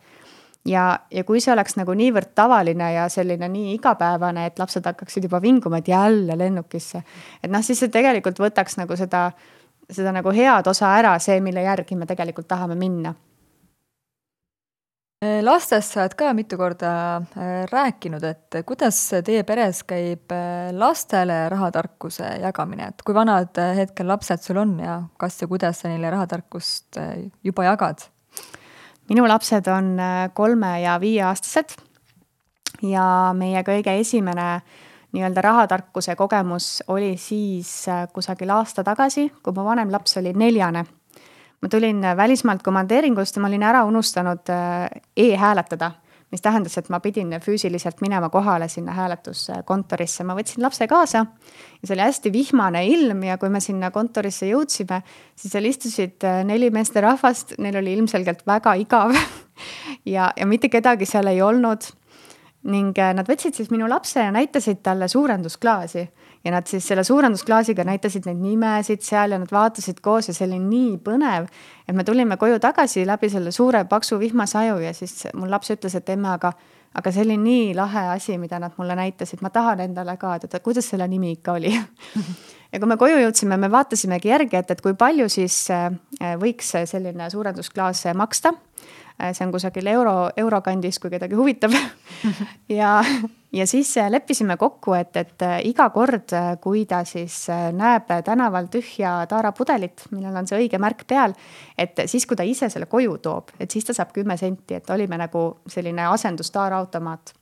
ja, ja kui see oleks nagu niivõrd tavaline ja selline nii igapäevane, et lapsed hakkaksid juba vinguma, et jälle lennukisse. et noh, siis see tegelikult võtaks nagu seda, seda nagu head osa ära, see, mille järgi me tegelikult tahame minna lastest sa oled ka mitu korda äh, rääkinud, et kuidas teie peres käib äh, lastele rahatarkuse jagamine, et kui vanad hetkel lapsed sul on ja kas ja kuidas sa neile rahatarkust äh, juba jagad? Minu lapsed on äh, kolme ja viieaastased ja meie kõige esimene nii-öelda rahatarkuse kogemus oli siis äh, kusagil aasta tagasi, kui mu vanem laps oli neljane. ma tulin välismaalt komandeeringust ja ma olin ära unustanud äh, e-hääletada mis tähendas, et ma pidin füüsiliselt minema kohale sinna hääletuskontorisse, ma võtsin lapse kaasa. ja see oli hästi vihmane ilm ja kui me sinna kontorisse jõudsime, siis seal istusid äh, neli meesterahvast, neil oli ilmselgelt väga igav ja, ja mitte kedagi seal ei olnud. ning äh, nad võtsid siis minu lapse ja näitasid talle suurendusklaasi ja nad siis selle suurendusklaasiga näitasid neid nimesid seal ja nad vaatasid koos ja see oli nii põnev. et me tulime koju tagasi läbi selle suure paksu vihmasaju ja siis mul laps ütles, et emme, aga, aga see oli nii lahe asi, mida nad mulle näitasid, ma tahan endale ka, et kuidas selle nimi ikka oli? Ja kui me koju jõudsime, me vaatasimegi järgi, et, et kui palju siis äh, võiks selline suurendusklaas maksta see on kusagil euro, euro kandis, kui kedagi huvitab. Ja, ja siis äh, leppisime kokku, et, et äh, iga kord, kui ta siis näeb tänaval tühja taarapudelit, millel on see õige märk peal, et siis, kui ta ise selle koju toob, et siis ta saab kümme senti, et olime nagu selline asendustaaraautomaat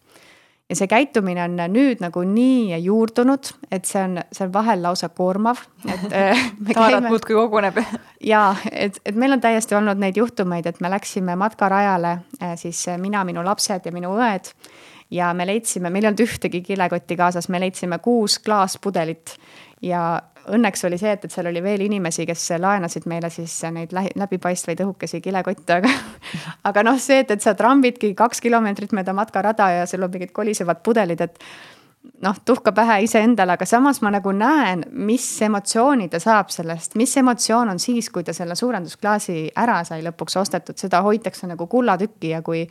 ja see käitumine on nüüd nagu nii juurdunud, et see on, see on vahel lausa koormav, et taarat muudkui koguneb. ja et, et meil on täiesti olnud neid juhtumeid, et me läksime matkarajale, äh, siis mina, minu lapsed ja minu õed ja me leidsime, meil ei olnud ühtegi kilekotti kaasas, me leidsime kuus klaaspudelit ja õnneks oli see, et, et seal oli veel inimesi, kes laenasid meile siis neid läbipaistvaid õhukesi kilekotte, aga. aga noh, see, et, et sa trambidki kaks kilomeetrit mööda matkarada ja sul on mingid kolisevad pudelid, et noh, tuhka pähe iseendale, aga samas ma nagu näen, mis emotsiooni ta saab sellest, mis emotsioon on siis, kui ta selle suurendusklaasi ära sai lõpuks ostetud, seda hoitakse nagu kullatükki ja kui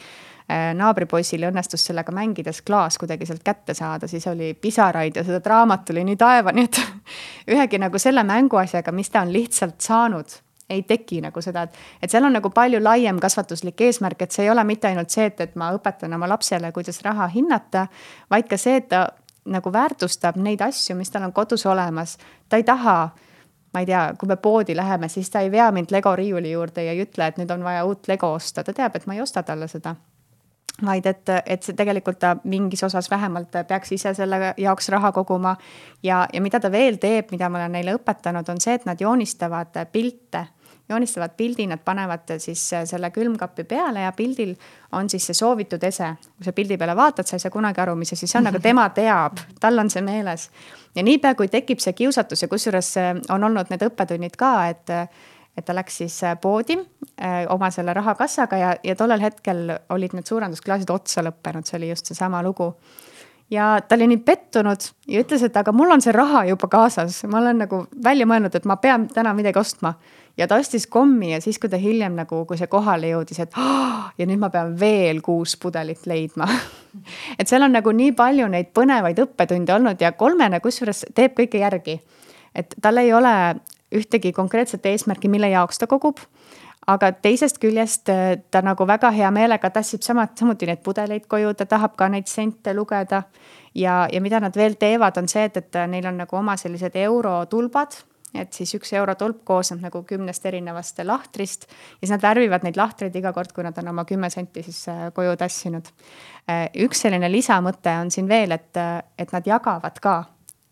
naabripoisil õnnestus sellega mängides klaas kuidagi sealt kätte saada, siis oli pisaraid ja seda draamat tuli nii taevani, et ühegi nagu selle mänguasjaga, mis ta on lihtsalt saanud, ei teki nagu seda, et, et seal on nagu palju laiem kasvatuslik eesmärk, et see ei ole mitte ainult see, et, et ma õpetan oma lapsele, kuidas raha hinnata, vaid ka see, et ta nagu väärtustab neid asju, mis tal on kodus olemas. ta ei taha ma ei tea, kui me poodi läheme, siis ta ei vea mind Lego riiuli juurde ja ei ütle, et nüüd on vaja uut Lego osta, ta teab, et ma ei osta talle seda vaid et, et see tegelikult ta mingis osas vähemalt peaks ise selle jaoks raha koguma. ja, ja mida ta veel teeb, mida ma olen neile õpetanud, on see, et nad joonistavad pilte joonistavad pildi, nad panevad siis selle külmkapi peale ja pildil on siis see soovitud ese. kui sa pildi peale vaatad, sa ei saa kunagi aru, mis asi see on, aga tema teab, tal on see meeles. ja niipea, kui tekib see kiusatus ja kusjuures on olnud need õppetunnid ka, et et ta läks siis äh, poodi äh, oma selle rahakassaga ja, ja tollel hetkel olid need suurendusklaasid otsa lõppenud, see oli just seesama lugu. ja ta oli nii pettunud ja ütles, et aga mul on see raha juba kaasas, ma olen nagu välja mõelnud, et ma pean täna midagi ostma. ja ta ostis kommi ja siis, kui ta hiljem nagu, kui see kohale jõudis, et ja nüüd ma pean veel kuus pudelit leidma et seal on nagu nii palju neid põnevaid õppetunde olnud ja kolmene kusjuures teeb kõike järgi et tal ei ole ühtegi konkreetset eesmärki, mille jaoks ta kogub. aga teisest küljest äh, ta nagu väga hea meelega tassib samad, samuti neid pudeleid koju, ta tahab ka neid sente lugeda. ja, ja mida nad veel teevad, on see, et, et neil on nagu oma sellised eurotulbad et siis üks eurotulp koosneb nagu kümnest erinevast lahtrist ja siis nad värvivad neid lahtreid iga kord, kui nad on oma kümme senti siis äh, koju tassinud. Äh, üks selline lisamõte on siin veel, et, et nad jagavad ka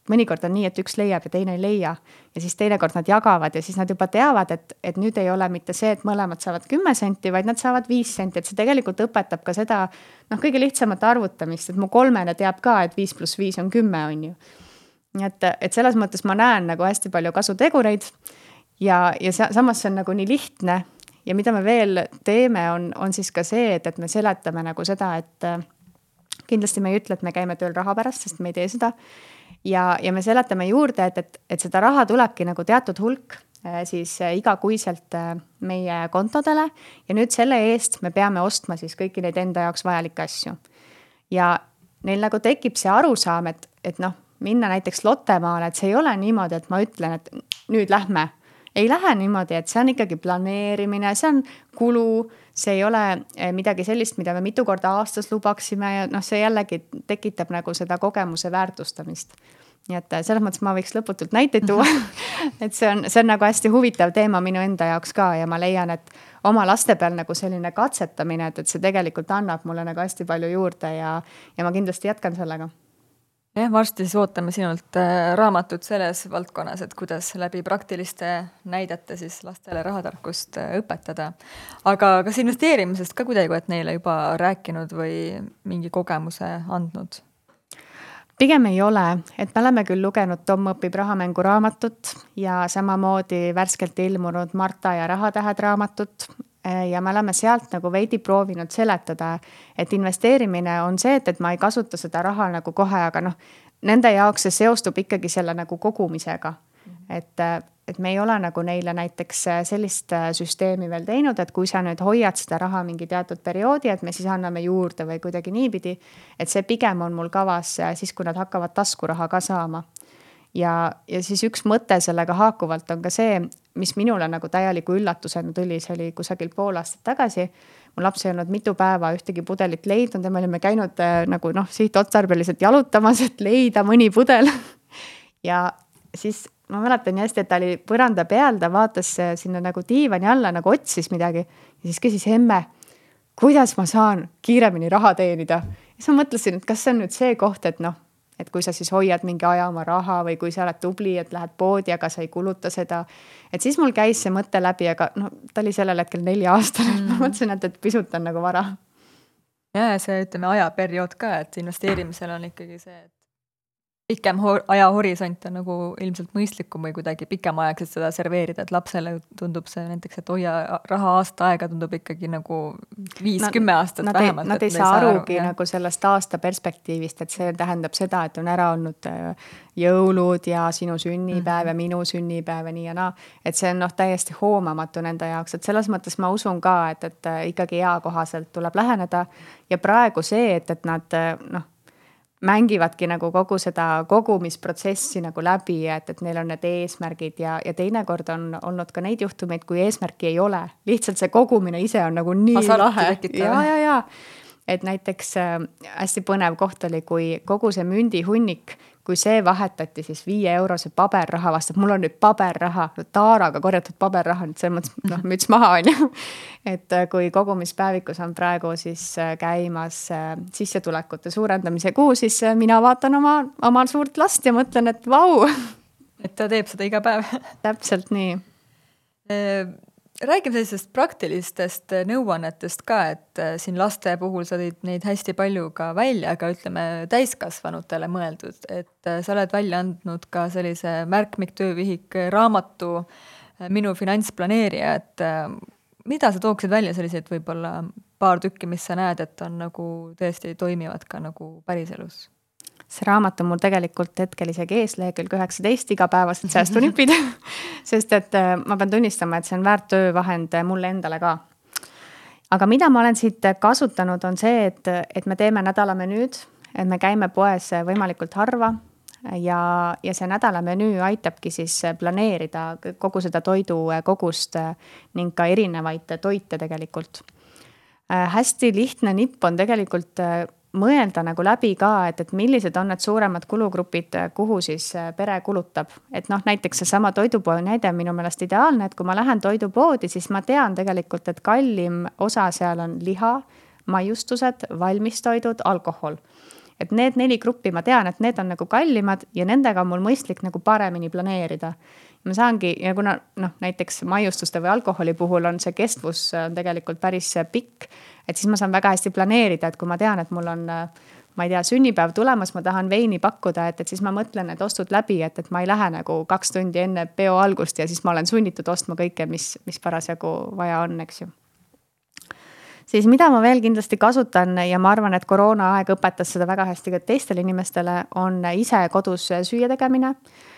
mõnikord on nii, et üks leiab ja teine ei leia ja siis teinekord nad jagavad ja siis nad juba teavad, et, et nüüd ei ole mitte see, et mõlemad saavad kümme senti, vaid nad saavad viis senti, et see tegelikult õpetab ka seda noh, kõige lihtsamat arvutamist, et mu kolmene teab ka, et viis pluss viis on kümme, on ju. nii et, et selles mõttes ma näen nagu hästi palju kasutegureid ja, ja samas see on nagu nii lihtne ja mida me veel teeme, on, on siis ka see, et, et me seletame nagu seda, et kindlasti me ei ütle, et me käime tööl raha pärast, sest me ei tee seda ja, ja me seletame juurde, et, et, et seda raha tulebki nagu teatud hulk äh, siis äh, igakuiselt äh, meie kontodele ja nüüd selle eest me peame ostma siis kõiki neid enda jaoks vajalikke asju. ja neil nagu tekib see arusaam, et, et noh, minna näiteks Lottemaale, et see ei ole niimoodi, et ma ütlen, et nüüd lähme. Ei lähe niimoodi, et see on ikkagi planeerimine, see on kulu, see ei ole midagi sellist, mida me mitu korda aastas lubaksime ja noh, see jällegi tekitab nagu seda kogemuse väärtustamist. Nii et äh, selles mõttes ma võiks lõputult näiteid tuua. Et see on, see on nagu hästi huvitav teema minu enda jaoks ka ja ma leian, et oma laste peal nagu selline katsetamine, et, et see tegelikult annab mulle nagu hästi palju juurde ja, ja ma kindlasti jätkan sellega jah, varsti siis ootame sinult äh, raamatut selles valdkonnas, et kuidas läbi praktiliste näidete siis lastele rahatarkust äh, õpetada. aga kas investeerimisest ka kuidagi oled neile juba rääkinud või mingi kogemuse andnud? pigem ei ole, et me oleme küll lugenud Tom õpib rahamängu raamatut ja samamoodi värskelt ilmunud Marta ja rahatähed raamatut. Ja me oleme sealt nagu veidi proovinud seletada, et investeerimine on see, et, et ma ei kasuta seda raha nagu kohe, aga noh, nende jaoks see seostub ikkagi selle nagu kogumisega. et et me ei ole nagu neile näiteks äh, sellist äh, süsteemi veel teinud, et kui sa nüüd hoiad seda raha mingi teatud perioodi, et me siis anname juurde või kuidagi niipidi. et see pigem on mul kavas äh, siis, kui nad hakkavad taskuraha ka saama. Ja, ja siis üks mõte sellega haakuvalt on ka see, mis minule nagu täieliku üllatusena tuli, see oli kusagil pool aastat tagasi. mu laps ei olnud mitu päeva ühtegi pudelit leidnud ja me olime käinud äh, nagu noh, sihtotstarbeliselt jalutamas, et leida mõni pudel ja siis ma mäletan nii hästi, et ta oli põranda peal, ta vaatas äh, sinna nagu diivani alla nagu otsis midagi ja siis küsis emme, kuidas ma saan kiiremini raha teenida. siis ma mõtlesin, et kas see on nüüd see koht, et noh et kui sa siis hoiad mingi aja oma raha või kui sa oled tubli, et lähed poodi, aga sa ei kuluta seda. et siis mul käis see mõte läbi, aga noh, ta oli sellel hetkel nelja-aastane mm., ma mõtlesin, et, et pisut on nagu vara. ja, ja see, ütleme, ajaperiood ka, et investeerimisel on ikkagi see, et pikem ajahorisont on nagu ilmselt mõistlikum või kuidagi pikemaaegselt seda serveerida, et lapsele tundub see näiteks, et hoia raha aasta aega tundub ikkagi nagu viis-kümme aastat nad vähemalt. Nad ei saa arugi aru, nagu sellest aasta perspektiivist, et see tähendab seda, et on ära olnud äh, jõulud ja sinu sünnipäev mm -hmm. ja minu sünnipäev ja nii ja naa. et see on noh, täiesti hoomamatu nende jaoks, et selles mõttes ma usun ka, et, et äh, ikkagi eakohaselt tuleb läheneda ja praegu see, et, et nad äh, noh mängivadki nagu kogu seda kogumisprotsessi nagu läbi, et, et neil on need eesmärgid ja, ja teinekord on olnud ka neid juhtumeid, kui eesmärki ei ole. lihtsalt see kogumine ise on nagu nii Asarti lahe. ja, ja, ja et näiteks äh, hästi põnev koht oli, kui kogu see mündihunnik kui see vahetati siis viie eurose paberraha vastu, mul on nüüd paberraha, taaraga korjatud paberraha, nüüd selles mõttes noh, müts maha on ju. et äh, kui kogumispäevikus on praegu siis äh, käimas sissetulekute suurendamise kuu, siis mina vaatan oma, oma suurt last ja mõtlen, et vau. et ta teeb seda iga päev täpselt nii räägime sellisest praktilistest äh, nõuannetest ka, et äh, siin laste puhul sa tõid neid hästi palju ka välja, aga ütleme täiskasvanutele mõeldud, et äh, sa oled välja andnud ka sellise märkmiktöövihik raamatu Minu finantsplaneerija, et mida sa tooksid välja selliseid võib-olla paar tükki, mis sa näed, et on nagu tõesti toimivad ka nagu päriselus? See raamat on mul tegelikult hetkel isegi ees, lehekülg üheksateist, igapäevased säästunipid sest et äh, ma pean tunnistama, et see on väärt töövahend mulle endale ka. aga mida ma olen siit kasutanud, on see, et, et me teeme nädalamenüüd, et me käime poes võimalikult harva ja, ja see nädalamenüü aitabki siis planeerida kogu seda toidukogust ning ka erinevaid toite tegelikult. Äh, hästi lihtne nipp on tegelikult äh, mõelda nagu läbi ka, et, et millised on need suuremad kulugrupid, kuhu siis äh, pere kulutab. et noh, näiteks seesama toidupoe näide minu meelest ideaalne, et kui ma lähen toidupoodi, siis ma tean tegelikult, et kallim osa seal on liha, maiustused, valmistoidud, alkohol. et need neli gruppi ma tean, et need on nagu kallimad ja nendega on mul mõistlik nagu paremini planeerida ma saangi ja kuna noh, näiteks maiustuste või alkoholi puhul on see kestvus on tegelikult päris pikk, et siis ma saan väga hästi planeerida, et kui ma tean, et mul on ma ei tea, sünnipäev tulemas, ma tahan veini pakkuda, et, et siis ma mõtlen need ostud läbi, et, et ma ei lähe nagu kaks tundi enne peo algust ja siis ma olen sunnitud ostma kõike, mis, mis parasjagu vaja on, eks ju. siis mida ma veel kindlasti kasutan ja ma arvan, et koroonaaeg õpetas seda väga hästi ka teistele inimestele, on ise kodus süüa tegemine äh,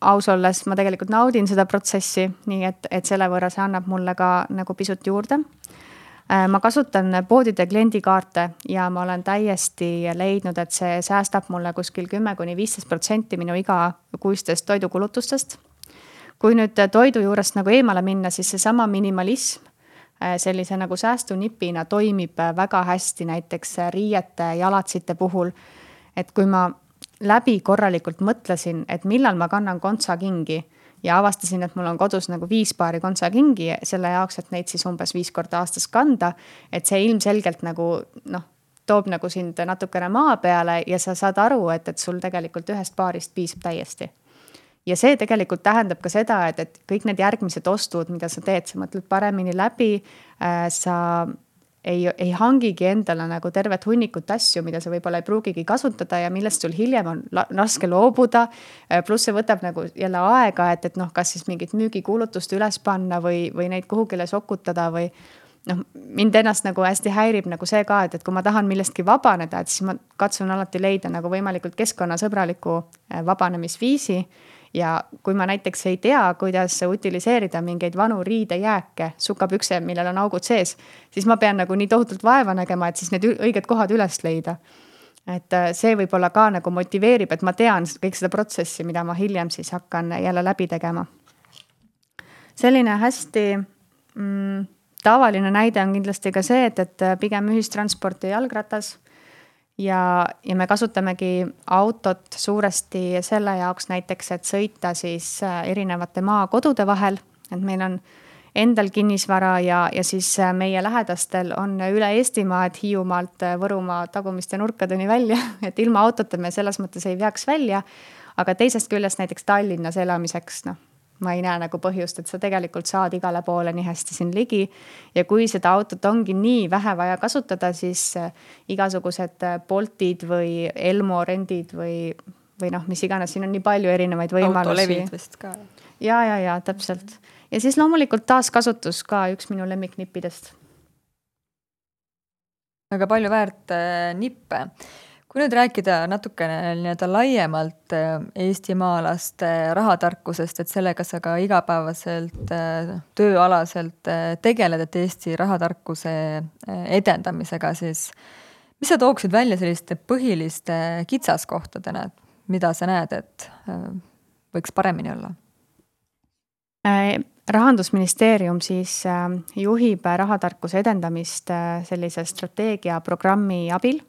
aus olles ma tegelikult naudin seda protsessi, nii et, et selle võrra see annab mulle ka nagu pisut juurde äh,. ma kasutan poodide kliendikaarte ja ma olen täiesti leidnud, et see säästab mulle kuskil kümme kuni viisteist protsenti minu igakuistest toidukulutustest. kui nüüd toidu juurest nagu eemale minna, siis seesama minimalism äh, sellise nagu säästunipina toimib väga hästi näiteks riiete, jalatsite puhul. et kui ma läbi korralikult mõtlesin, et millal ma kannan kontsakingi ja avastasin, et mul on kodus nagu viis paari kontsakingi selle jaoks, et neid siis umbes viis korda aastas kanda. et see ilmselgelt nagu noh, toob nagu sind natukene maa peale ja sa saad aru, et, et sul tegelikult ühest paarist piisab täiesti. ja see tegelikult tähendab ka seda, et, et kõik need järgmised ostud, mida sa teed, sa mõtled paremini läbi äh,, sa ei, ei hangigi endale nagu tervet hunnikut asju, mida sa võib-olla ei pruugigi kasutada ja millest sul hiljem on raske loobuda. Pluss see võtab nagu jälle aega, et, et noh, kas siis mingit müügikuulutust üles panna või, või neid kuhugile sokutada või noh, mind ennast nagu hästi häirib nagu see ka, et, et kui ma tahan millestki vabaneda, et siis ma katsun alati leida nagu võimalikult keskkonnasõbraliku äh, vabanemisviisi ja kui ma näiteks ei tea, kuidas utiliseerida mingeid vanu riidejääke, sukapükse, millel on augud sees, siis ma pean nagu nii tohutult vaeva nägema, et siis need õiged kohad üles leida. et äh, see võib-olla ka nagu motiveerib, et ma tean kõik seda protsessi, mida ma hiljem siis hakkan jälle läbi tegema. selline hästi mm, tavaline näide on kindlasti ka see, et, et pigem ühistransport ja jalgratas ja, ja me kasutamegi autot suuresti selle jaoks näiteks, et sõita siis äh, erinevate maakodude vahel, et meil on endal kinnisvara ja, ja siis äh, meie lähedastel on üle Eestimaa, et Hiiumaalt äh, Võrumaa tagumiste nurkadeni välja, et ilma autota me selles mõttes ei veaks välja. aga teisest küljest näiteks Tallinnas elamiseks, noh, ma ei näe nagu põhjust, et sa tegelikult saad igale poole nii hästi siin ligi. ja kui seda autot ongi nii vähe vaja kasutada, siis äh, igasugused Boltid või Elmo rendid või, või noh, mis iganes, siin on nii palju erinevaid võimalusi. autolevid vist ka. ja, ja, ja täpselt ja siis loomulikult taaskasutus ka üks minu lemmiknippidest. väga palju väärt äh, nippe. Kui nüüd rääkida natukene nii-öelda laiemalt äh, eestimaalaste rahatarkusest, et sellega sa ka igapäevaselt äh, tööalaselt tegeled, et Eesti rahatarkuse edendamisega, siis mis sa tooksid välja selliste põhiliste kitsaskohtadena, et mida sa näed, et võiks paremini olla? rahandusministeerium siis äh, juhib rahatarkuse edendamist äh, sellise strateegiaprogrammi abil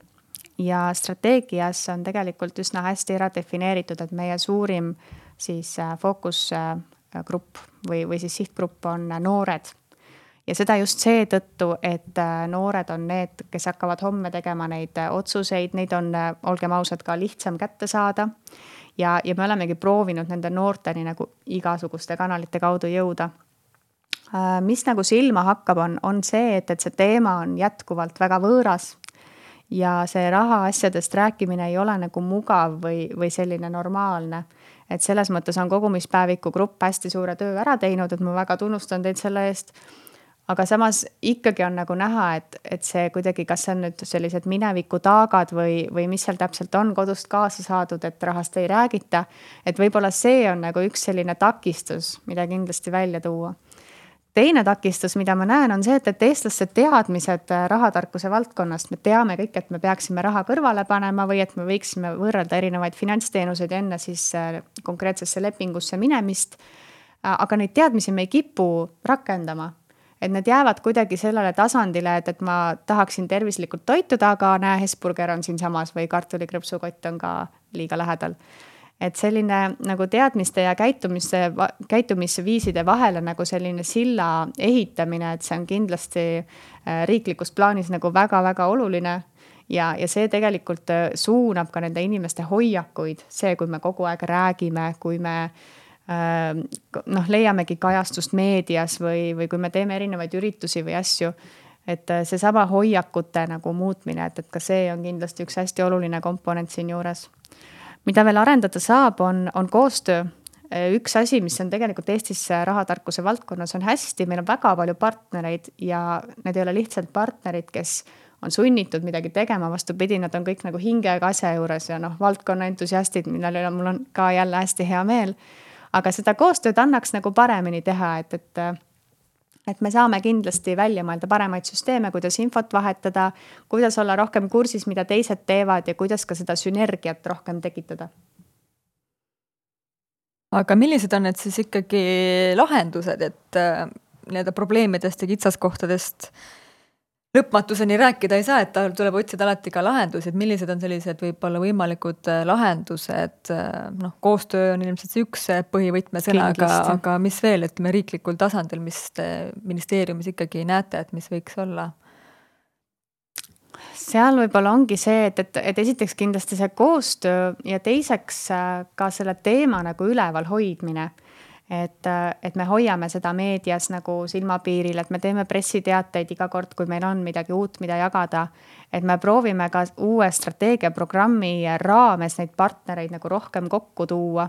ja strateegias on tegelikult üsna hästi ära defineeritud, et meie suurim siis äh, fookusgrupp või, või siis sihtgrupp on noored. ja seda just seetõttu, et noored on need, kes hakkavad homme tegema neid otsuseid, neid on, olgem ausad, ka lihtsam kätte saada ja, ja me olemegi proovinud nende noorteni nagu igasuguste kanalite kaudu jõuda. Äh, mis nagu silma hakkab, on, on see, et, et see teema on jätkuvalt väga võõras ja see rahaasjadest rääkimine ei ole nagu mugav või, või selline normaalne. et selles mõttes on kogumispäeviku grupp hästi suure töö ära teinud, et ma väga tunnustan teid selle eest aga samas ikkagi on nagu näha, et, et see kuidagi, kas see on nüüd sellised mineviku taagad või, või mis seal täpselt on kodust kaasa saadud, et rahast ei räägita. et võib-olla see on nagu üks selline takistus, mida kindlasti välja tuua. Teine takistus, mida ma näen, on see, et, et eestlaste teadmised rahatarkuse valdkonnast, me teame kõik, et me peaksime raha kõrvale panema või et me võiksime võrrelda erinevaid finantsteenuseid enne siis äh, konkreetsesse lepingusse minemist. aga neid teadmisi me ei kipu rakendama et need jäävad kuidagi sellele tasandile, et, et ma tahaksin tervislikult toituda, aga näe, Hesburger on siinsamas või kartulikrõpsukott on ka liiga lähedal. Et selline nagu teadmiste ja käitumiste, käitumisviiside vahele nagu selline silla ehitamine, et see on kindlasti äh, riiklikus plaanis nagu väga-väga oluline ja, ja see tegelikult äh, suunab ka nende inimeste hoiakuid, see, kui me kogu aeg räägime, kui me äh, noh, leiamegi kajastust meedias või, või kui me teeme erinevaid üritusi või asju. et seesama hoiakute nagu muutmine, et, et ka see on kindlasti üks hästi oluline komponent siinjuures. Mida veel arendada saab, on, on koostöö. Üks asi, mis on tegelikult Eestis rahatarkuse valdkonnas on hästi, meil on väga palju partnereid ja need ei ole lihtsalt partnerid, kes on sunnitud midagi tegema, vastupidi, nad on kõik nagu hingega asja juures ja noh, valdkonna entusiastid, mille üle mul on ka jälle hästi hea meel. Aga seda koostööd annaks nagu paremini teha, et, et et me saame kindlasti välja mõelda paremaid süsteeme, kuidas infot vahetada, kuidas olla rohkem kursis, mida teised teevad ja kuidas ka seda sünergiat rohkem tekitada. aga millised on need siis ikkagi lahendused, et äh, nii-öelda probleemidest ja kitsaskohtadest äh, lõpmatuseni rääkida ei saa, et tal tuleb otsida alati ka lahendusi, et millised on sellised võib-olla võimalikud äh, lahendused, äh, noh, koostöö on ilmselt see üks põhivõtmesõna, aga, aga mis veel, ütleme riiklikul tasandil, mis te ministeeriumis ikkagi näete, et mis võiks olla? seal võib-olla ongi see, et, et, et esiteks kindlasti see koostöö ja teiseks äh, ka selle teema nagu üleval hoidmine et, et me hoiame seda meedias nagu silmapiiril, et me teeme pressiteateid iga kord, kui meil on midagi uut, mida jagada. et me proovime ka uue strateegiaprogrammi raames neid partnereid nagu rohkem kokku tuua.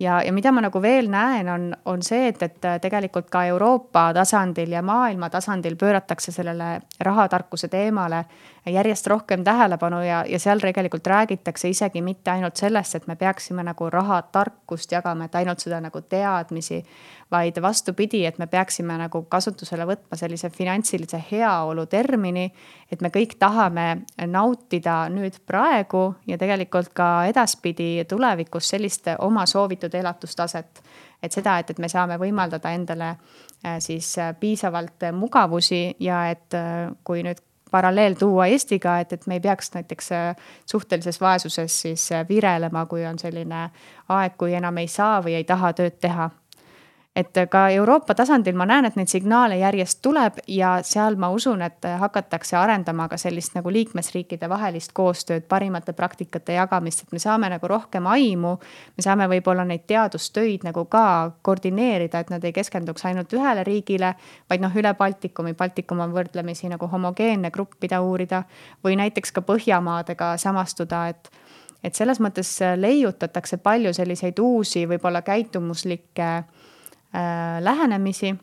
Ja, ja mida ma nagu veel näen, on, on see, et, et tegelikult ka Euroopa tasandil ja maailma tasandil pööratakse sellele rahatarkuse teemale järjest rohkem tähelepanu ja, ja seal tegelikult räägitakse isegi mitte ainult sellest, et me peaksime nagu rahatarkust jagama, et ainult seda nagu teadmisi, vaid vastupidi, et me peaksime nagu kasutusele võtma sellise finantsilise heaolu termini, et me kõik tahame nautida nüüd praegu ja tegelikult ka edaspidi tulevikus sellist oma soovitud elatustaset. et seda, et, et me saame võimaldada endale äh, siis äh, piisavalt mugavusi ja et äh, kui nüüd paralleel tuua Eestiga, et, et me ei peaks näiteks suhtelises vaesuses siis virelema, kui on selline aeg, kui enam ei saa või ei taha tööd teha et ka Euroopa tasandil ma näen, et neid signaale järjest tuleb ja seal ma usun, et hakatakse arendama ka sellist nagu liikmesriikide vahelist koostööd, parimate praktikate jagamist, et me saame nagu rohkem aimu. me saame võib-olla neid teadustöid nagu ka koordineerida, et nad ei keskenduks ainult ühele riigile, vaid noh, üle Baltikumi, Baltikum on võrdlemisi nagu homogeenne grupp, mida uurida. või näiteks ka Põhjamaadega samastuda, et et selles mõttes leiutatakse palju selliseid uusi, võib-olla käitumuslikke Äh, lähenemisi,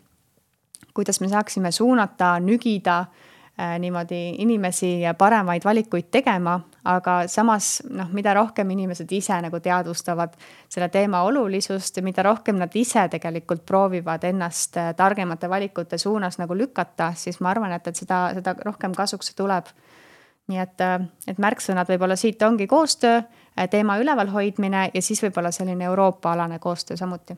kuidas me saaksime suunata, nügida äh, niimoodi inimesi paremaid valikuid tegema, aga samas noh, mida rohkem inimesed ise nagu teadvustavad selle teema olulisust ja mida rohkem nad ise tegelikult proovivad ennast äh, targemate valikute suunas nagu lükata, siis ma arvan, et, et seda, seda rohkem kasuks tuleb. nii et, et märksõnad võib-olla siit ongi koostöö, teema üleval hoidmine ja siis võib-olla selline Euroopa-alane koostöö samuti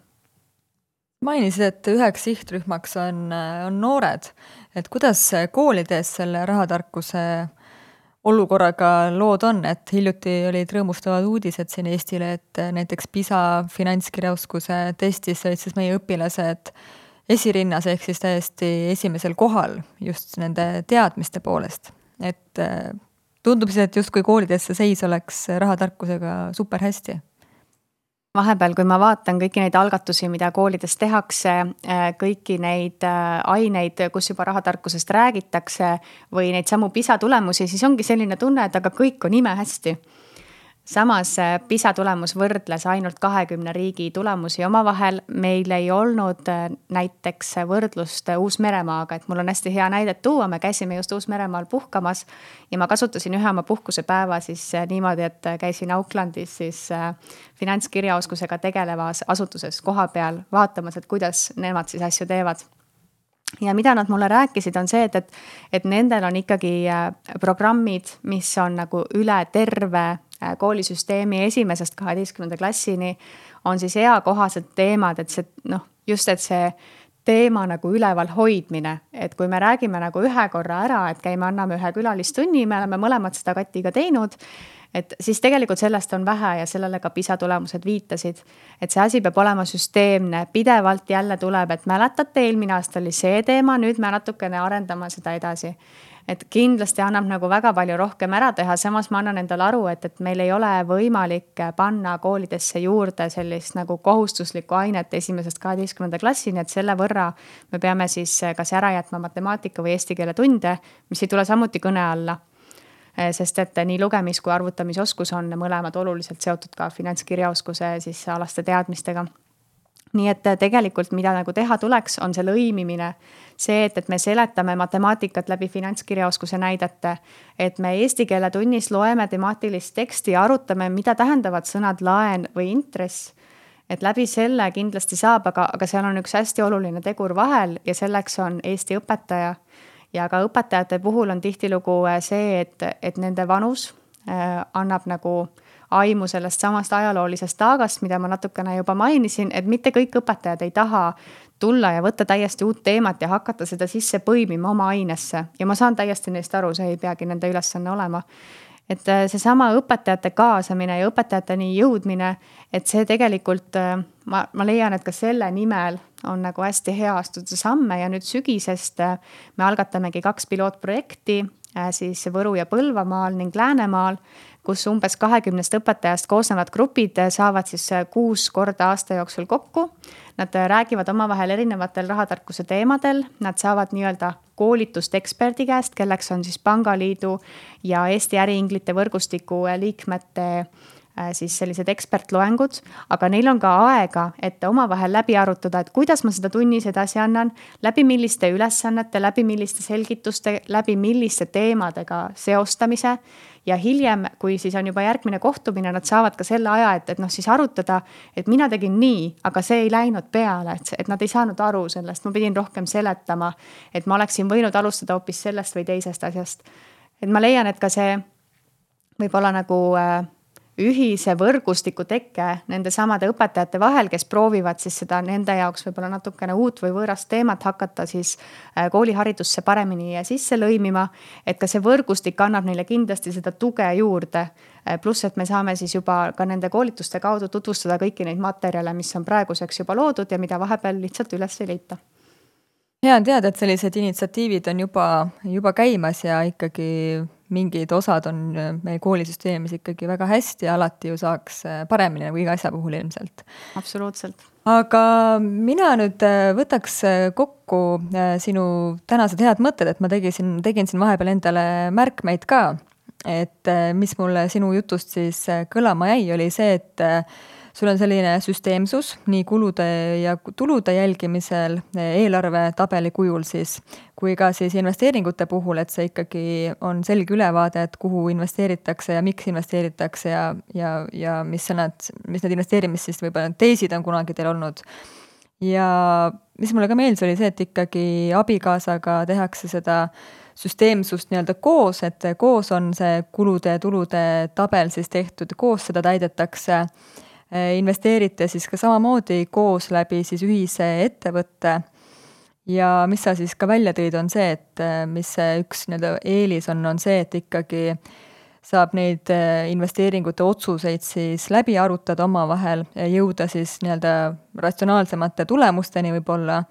mainisid, et üheks sihtrühmaks on, on noored, et kuidas koolides selle rahatarkuse olukorraga lood on, et hiljuti olid rõõmustavad uudised siin Eestile, et näiteks PISA finantskirjaoskuse testis olid siis meie õpilased esirinnas ehk siis täiesti esimesel kohal just nende teadmiste poolest. et tundub siis, et justkui koolides see seis oleks rahatarkusega super hästi vahepeal, kui ma vaatan kõiki neid algatusi, mida koolides tehakse, äh, kõiki neid äh, aineid, kus juba rahatarkusest räägitakse või neid samu PISA tulemusi, siis ongi selline tunne, et aga kõik on imehästi samas äh, PISA tulemus võrdles ainult kahekümne riigi tulemusi omavahel. meil ei olnud äh, näiteks võrdlust Uus-Meremaaga, et mul on hästi hea näidet tuua, me käisime just Uus-Meremaal puhkamas. ja ma kasutasin ühe oma puhkusepäeva siis niimoodi, et käisin Aucklandis siis finantskirjaoskusega tegelevas asutuses kohapeal vaatamas, et kuidas nemad siis asju teevad ja mida nad mulle rääkisid, on see, et, et, et nendel on ikkagi programmid, mis on nagu üle terve koolisüsteemi esimesest kaheteistkümnenda klassini on siis eakohased teemad, et see noh, just, et see teema nagu üleval hoidmine, et kui me räägime nagu ühe korra ära, et käime, anname ühe külalistunni, me oleme mõlemad seda Katiga teinud. et siis tegelikult sellest on vähe ja sellele ka PISA tulemused viitasid. et see asi peab olema süsteemne, pidevalt jälle tuleb, et mäletate, eelmine aasta oli see teema, nüüd me natukene arendame seda edasi et kindlasti annab nagu väga palju rohkem ära teha, samas ma annan endale aru, et, et meil ei ole võimalik panna koolidesse juurde sellist nagu kohustuslikku ainet esimesest kaheteistkümnenda klassini, et selle võrra me peame siis kas ära jätma matemaatika või eesti keele tunde, mis ei tule samuti kõne alla. Sest et nii lugemis- kui arvutamisoskus on mõlemad oluliselt seotud ka finantskirjaoskuse siis alaste teadmistega. Nii et äh, tegelikult, mida nagu teha tuleks, on see lõimimine. See, et, et me seletame matemaatikat läbi finantskirjaoskuse näidete. et me eesti keele tunnis loeme temaatilist teksti ja arutame, mida tähendavad sõnad laen või intress. et läbi selle kindlasti saab, aga, aga seal on üks hästi oluline tegur vahel ja selleks on Eesti õpetaja. ja ka õpetajate puhul on tihtilugu äh, see, et, et nende vanus äh, annab nagu aimu sellest samast ajaloolisest taagast, mida ma natukene juba mainisin, et mitte kõik õpetajad ei taha tulla ja võtta täiesti uut teemat ja hakata seda sisse põimima oma ainesse. Ja ma saan täiesti neist aru, see ei peagi nende ülesanne olema. Et äh, seesama õpetajate kaasamine ja õpetajateni jõudmine, et see tegelikult äh, ma, ma leian, et ka selle nimel on nagu hästi hea astuda samme. Ja nüüd sügisest äh, me algatamegi kaks pilootprojekti siis Võru ja Põlvamaal ning Läänemaal kus umbes kahekümnest õpetajast koosnevad grupid saavad siis äh, kuus korda aasta jooksul kokku. Nad äh, räägivad omavahel erinevatel rahatarkuse teemadel, nad saavad nii-öelda koolitust eksperdi käest, kelleks on siis Pangaliidu ja Eesti Äriinglite võrgustiku äh, liikmete Äh, siis sellised ekspertloengud, aga neil on ka aega, et omavahel läbi arutada, et kuidas ma seda tunnis edasi annan, läbi milliste ülesannete, läbi milliste selgituste, läbi milliste teemadega seostamise. ja hiljem, kui siis on juba järgmine kohtumine, nad saavad ka selle aja, et, et noh, siis arutada, et mina tegin nii, aga see ei läinud peale, et, et nad ei saanud aru sellest, ma pidin rohkem seletama. et ma oleksin võinud alustada hoopis sellest või teisest asjast. et ma leian, et ka see võib olla nagu äh, ühise võrgustiku teke nende samade õpetajate vahel, kes proovivad siis seda nende jaoks võib-olla natukene uut või võõrast teemat hakata siis äh, kooliharidusse paremini sisse lõimima. et ka see võrgustik annab neile kindlasti seda tuge juurde. Äh, pluss, et me saame siis juba ka nende koolituste kaudu tutvustada kõiki neid materjale, mis on praeguseks juba loodud ja mida vahepeal lihtsalt üles ei leita hea on teada, et sellised initsiatiivid on juba, juba käimas ja ikkagi mingid osad on äh, meie koolisüsteemis ikkagi väga hästi ja alati ju saaks äh, paremini nagu iga asja puhul ilmselt. absoluutselt. aga mina nüüd äh, võtaks kokku sinu tänased head mõtted, et ma tegisin, tegin siin vahepeal endale märkmeid ka. et mis mulle sinu jutust siis kõlama jäi, oli see, et sul on selline süsteemsus nii kulude ja tulude jälgimisel eelarvetabeli kujul siis, kui ka siis investeeringute puhul, et see ikkagi on selge ülevaade, et kuhu investeeritakse ja miks investeeritakse ja, ja, ja mis need, mis need investeerimist siis võib-olla teesid on kunagi teil olnud. ja mis mulle ka meeldis, oli see, et ikkagi abikaasaga tehakse seda süsteemsust nii-öelda koos, et koos on see kulude ja tulude tabel siis tehtud, koos seda täidetakse investeerite siis ka samamoodi koos läbi siis ühise ettevõtte ja mis sa siis ka välja tõid, on see, et äh, mis see üks nii-öelda eelis on, on see, et ikkagi saab neid äh, investeeringute otsuseid siis läbi arutada omavahel ja jõuda siis nii-öelda ratsionaalsemate tulemusteni võib-olla.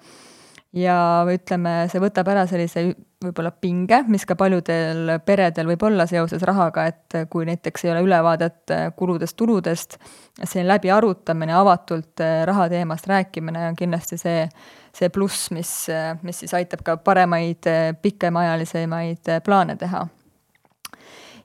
Ja ütleme, see võtab ära sellise võib-olla pinge, mis ka paljudel peredel võib olla seoses rahaga, et kui näiteks ei ole ülevaadet kuludest-tuludest, selline läbiarutamine, avatult raha teemast rääkimine on kindlasti see, see pluss, mis, mis siis aitab ka paremaid pikemaajalisemaid plaane teha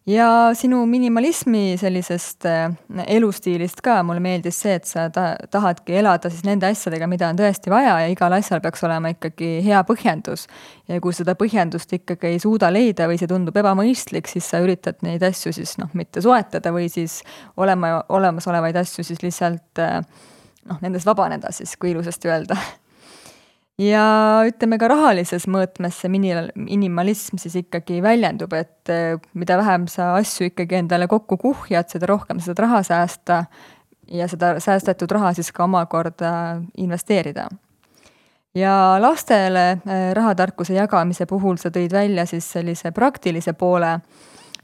ja sinu minimalismi sellisest äh, elustiilist ka mulle meeldis see, et sa ta-, tahadki elada siis nende asjadega, mida on tõesti vaja ja igal asjal peaks olema ikkagi hea põhjendus. ja kui seda põhjendust ikkagi ei suuda leida või see tundub ebamõistlik, siis sa üritad neid asju siis noh, mitte soetada või siis olema, olemasolevaid asju siis lihtsalt äh, noh, nendest vabaneda siis, kui ilusasti öelda ja ütleme ka rahalises mõõtmes see mini-, minimalism siis ikkagi väljendub, et eh, mida vähem sa asju ikkagi endale kokku kuhjad, seda rohkem sa saad raha säästa ja seda säästetud raha siis ka omakorda investeerida. ja lastele eh, rahatarkuse jagamise puhul sa tõid välja siis sellise praktilise poole,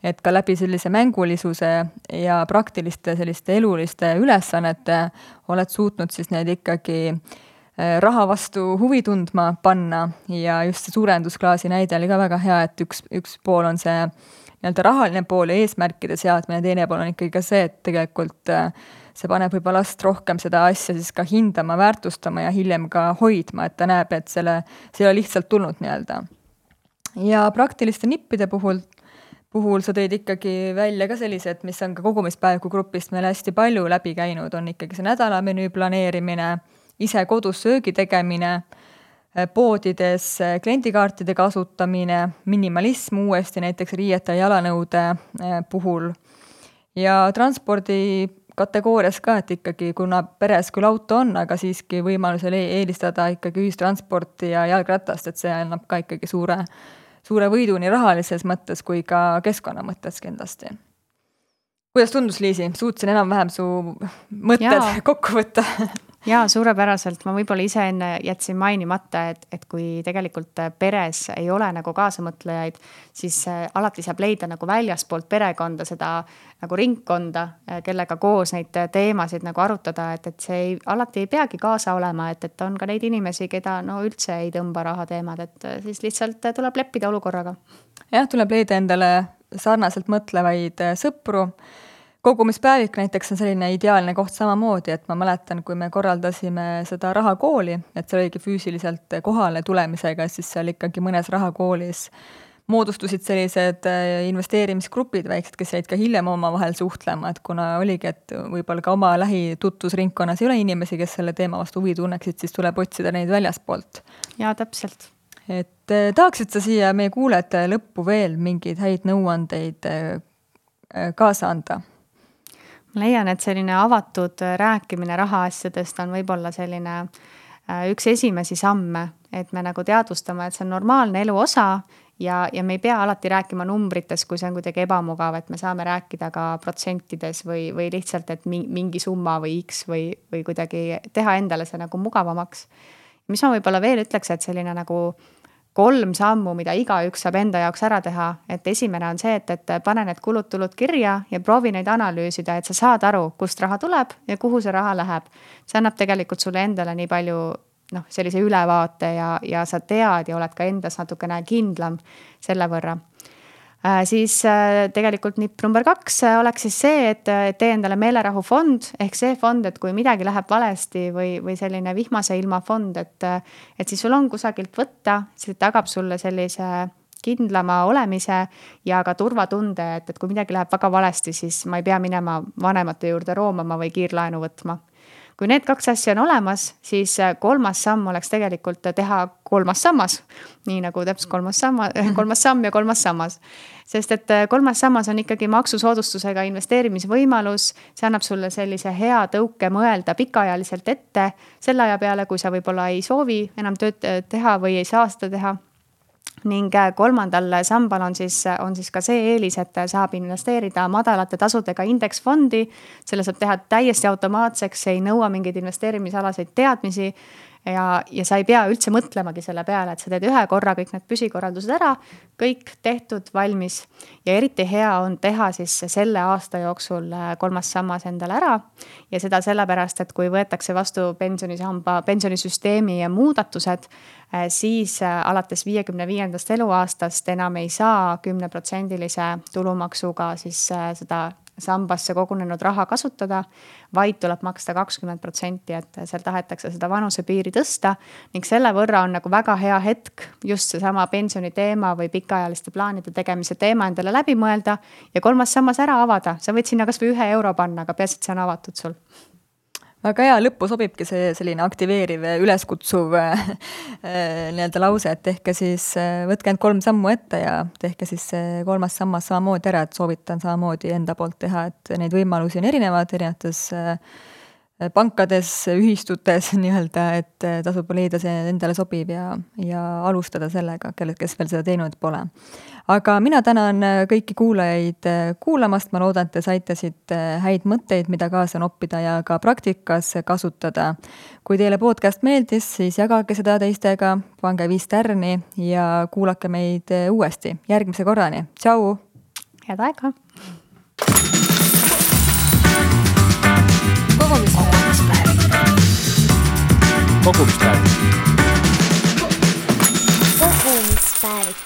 et ka läbi sellise mängulisuse ja praktiliste selliste eluliste ülesannete oled suutnud siis neid ikkagi äh, raha vastu huvi tundma panna ja just see suurendusklaasi näide oli ka väga hea, et üks, üks pool on see nii-öelda rahaline pool ja eesmärkide seadmine, teine pool on ikkagi ka see, et tegelikult äh, see paneb võib-olla last rohkem seda asja siis ka hindama, väärtustama ja hiljem ka hoidma, et ta näeb, et selle, see ei ole lihtsalt tulnud nii-öelda. ja praktiliste nippide puhul puhul sa tõid ikkagi välja ka sellised, mis on ka kogumispäeviku grupist meil hästi palju läbi käinud, on ikkagi see nädalamenüü planeerimine ise kodus söögi tegemine, äh, poodides äh, kliendikaartide kasutamine, minimalism uuesti näiteks riiete ja jalanõude äh, puhul ja transpordi kategoorias ka, et ikkagi kuna peres küll auto on, aga siiski võimalusel e-, eelistada ikkagi ühistransporti ja jalgratast, et see annab ka ikkagi suure, suure võidu nii rahalises mõttes kui ka keskkonna mõttes kindlasti. kuidas tundus, Liisi, suutsin enam-vähem su mõtted Jaa. kokku võtta jaa, suurepäraselt, ma võib-olla ise enne jätsin mainimata, et, et kui tegelikult peres ei ole nagu kaasamõtlejaid, siis äh, alati saab leida nagu väljaspoolt perekonda seda nagu ringkonda, äh, kellega koos neid teemasid nagu arutada, et, et see ei, alati ei peagi kaasa olema, et, et on ka neid inimesi, keda no üldse ei tõmba rahateemad, et äh, siis lihtsalt tuleb leppida olukorraga. jah, tuleb leida endale sarnaselt mõtlevaid sõpru kogumispäevik näiteks on selline ideaalne koht samamoodi, et ma mäletan, kui me korraldasime seda rahakooli, et see oligi füüsiliselt kohale tulemisega, siis seal ikkagi mõnes rahakoolis moodustusid sellised äh, investeerimisgrupid väiksed, kes jäid ka hiljem omavahel suhtlema, et kuna oligi, et võib-olla ka oma lähitutvusringkonnas ei ole inimesi, kes selle teema vastu huvi tunneksid, siis tuleb otsida neid väljaspoolt. jaa, täpselt. et eh, tahaksid sa siia meie kuulajate lõppu veel mingeid häid nõuandeid eh, kaasa anda? Leian, et selline avatud rääkimine rahaasjadest on võib-olla selline üks esimesi samme, et me nagu teadvustame, et see on normaalne elu osa ja, ja me ei pea alati rääkima numbrites, kui see on kuidagi ebamugav, et me saame rääkida ka protsentides või, või lihtsalt, et mingi summa või X või, või kuidagi teha endale see nagu mugavamaks. mis ma võib-olla veel ütleks, et selline nagu kolm sammu, mida igaüks saab enda jaoks ära teha, et esimene on see, et, et pane need kulud-tulud kirja ja proovi neid analüüsida, et sa saad aru, kust raha tuleb ja kuhu see raha läheb. see annab tegelikult sulle endale nii palju noh, sellise ülevaate ja, ja sa tead ja oled ka endas natukene kindlam selle võrra. Siis äh, tegelikult nipp number kaks äh, oleks siis see, et tee endale meelerahufond ehk see fond, et kui midagi läheb valesti või, või selline vihmase ilma fond, et, et siis sul on kusagilt võtta, see tagab sulle sellise kindlama olemise ja ka turvatunde, et, et kui midagi läheb väga valesti, siis ma ei pea minema vanemate juurde roomama või kiirlaenu võtma kui need kaks asja on olemas, siis äh, kolmas samm oleks tegelikult teha kolmas sammas. nii nagu täpselt kolmas sammas, kolmas samm ja kolmas sammas. sest et äh, kolmas sammas on ikkagi maksusoodustusega investeerimisvõimalus. see annab sulle sellise hea tõuke mõelda pikaajaliselt ette selle aja peale, kui sa võib-olla ei soovi enam tööd äh, teha või ei saa seda teha ning äh, kolmandal sambal on siis, on siis ka see eelis, et saab investeerida madalate tasudega indeksfondi. selle saab teha täiesti automaatseks, ei nõua mingeid investeerimisalaseid teadmisi ja, ja sa ei pea üldse mõtlemagi selle peale, et sa teed ühe korra kõik need püsikorraldused ära, kõik tehtud, valmis. ja eriti hea on teha siis selle aasta jooksul äh, kolmas sammas endale ära. ja seda sellepärast, et kui võetakse vastu pensionisamba, pensionisüsteemi muudatused, siis äh, alates viiekümne viiendast eluaastast enam ei saa kümneprotsendilise tulumaksuga siis seda sambasse kogunenud raha kasutada, vaid tuleb maksta kakskümmend protsenti, et seal tahetakse seda vanusepiiri tõsta. ning selle võrra on nagu väga hea hetk just seesama pensioni teema või pikaajaliste plaanide tegemise teema endale läbi mõelda. Ja kolmas sammas ära avada, sa võid sinna kasvõi ühe euro panna, aga peaasi, et see on avatud sul väga hea, lõppu sobibki see selline aktiveeriv, üleskutsuv äh, nii-öelda lause, et tehke siis, äh, võtke ainult kolm sammu ette ja tehke siis see kolmas sammas samamoodi ära, et soovitan samamoodi enda poolt teha, et neid võimalusi on erinevad erinevates äh, pankades, ühistutes nii-öelda, et tasub leida see endale sobiv ja, ja alustada sellega, kelle, kes veel seda teinud pole aga mina tänan äh, kõiki kuulajaid äh, kuulamast, ma loodan, et te saite siit häid mõtteid, mida kaasa noppida ja ka praktikas kasutada. kui teile podcast meeldis, siis jagage seda teistega, pange viis tärni ja kuulake meid uuesti. järgmise korrani, tšau! head aega! kogumispäevik. kogumispäevik. kogumispäevik.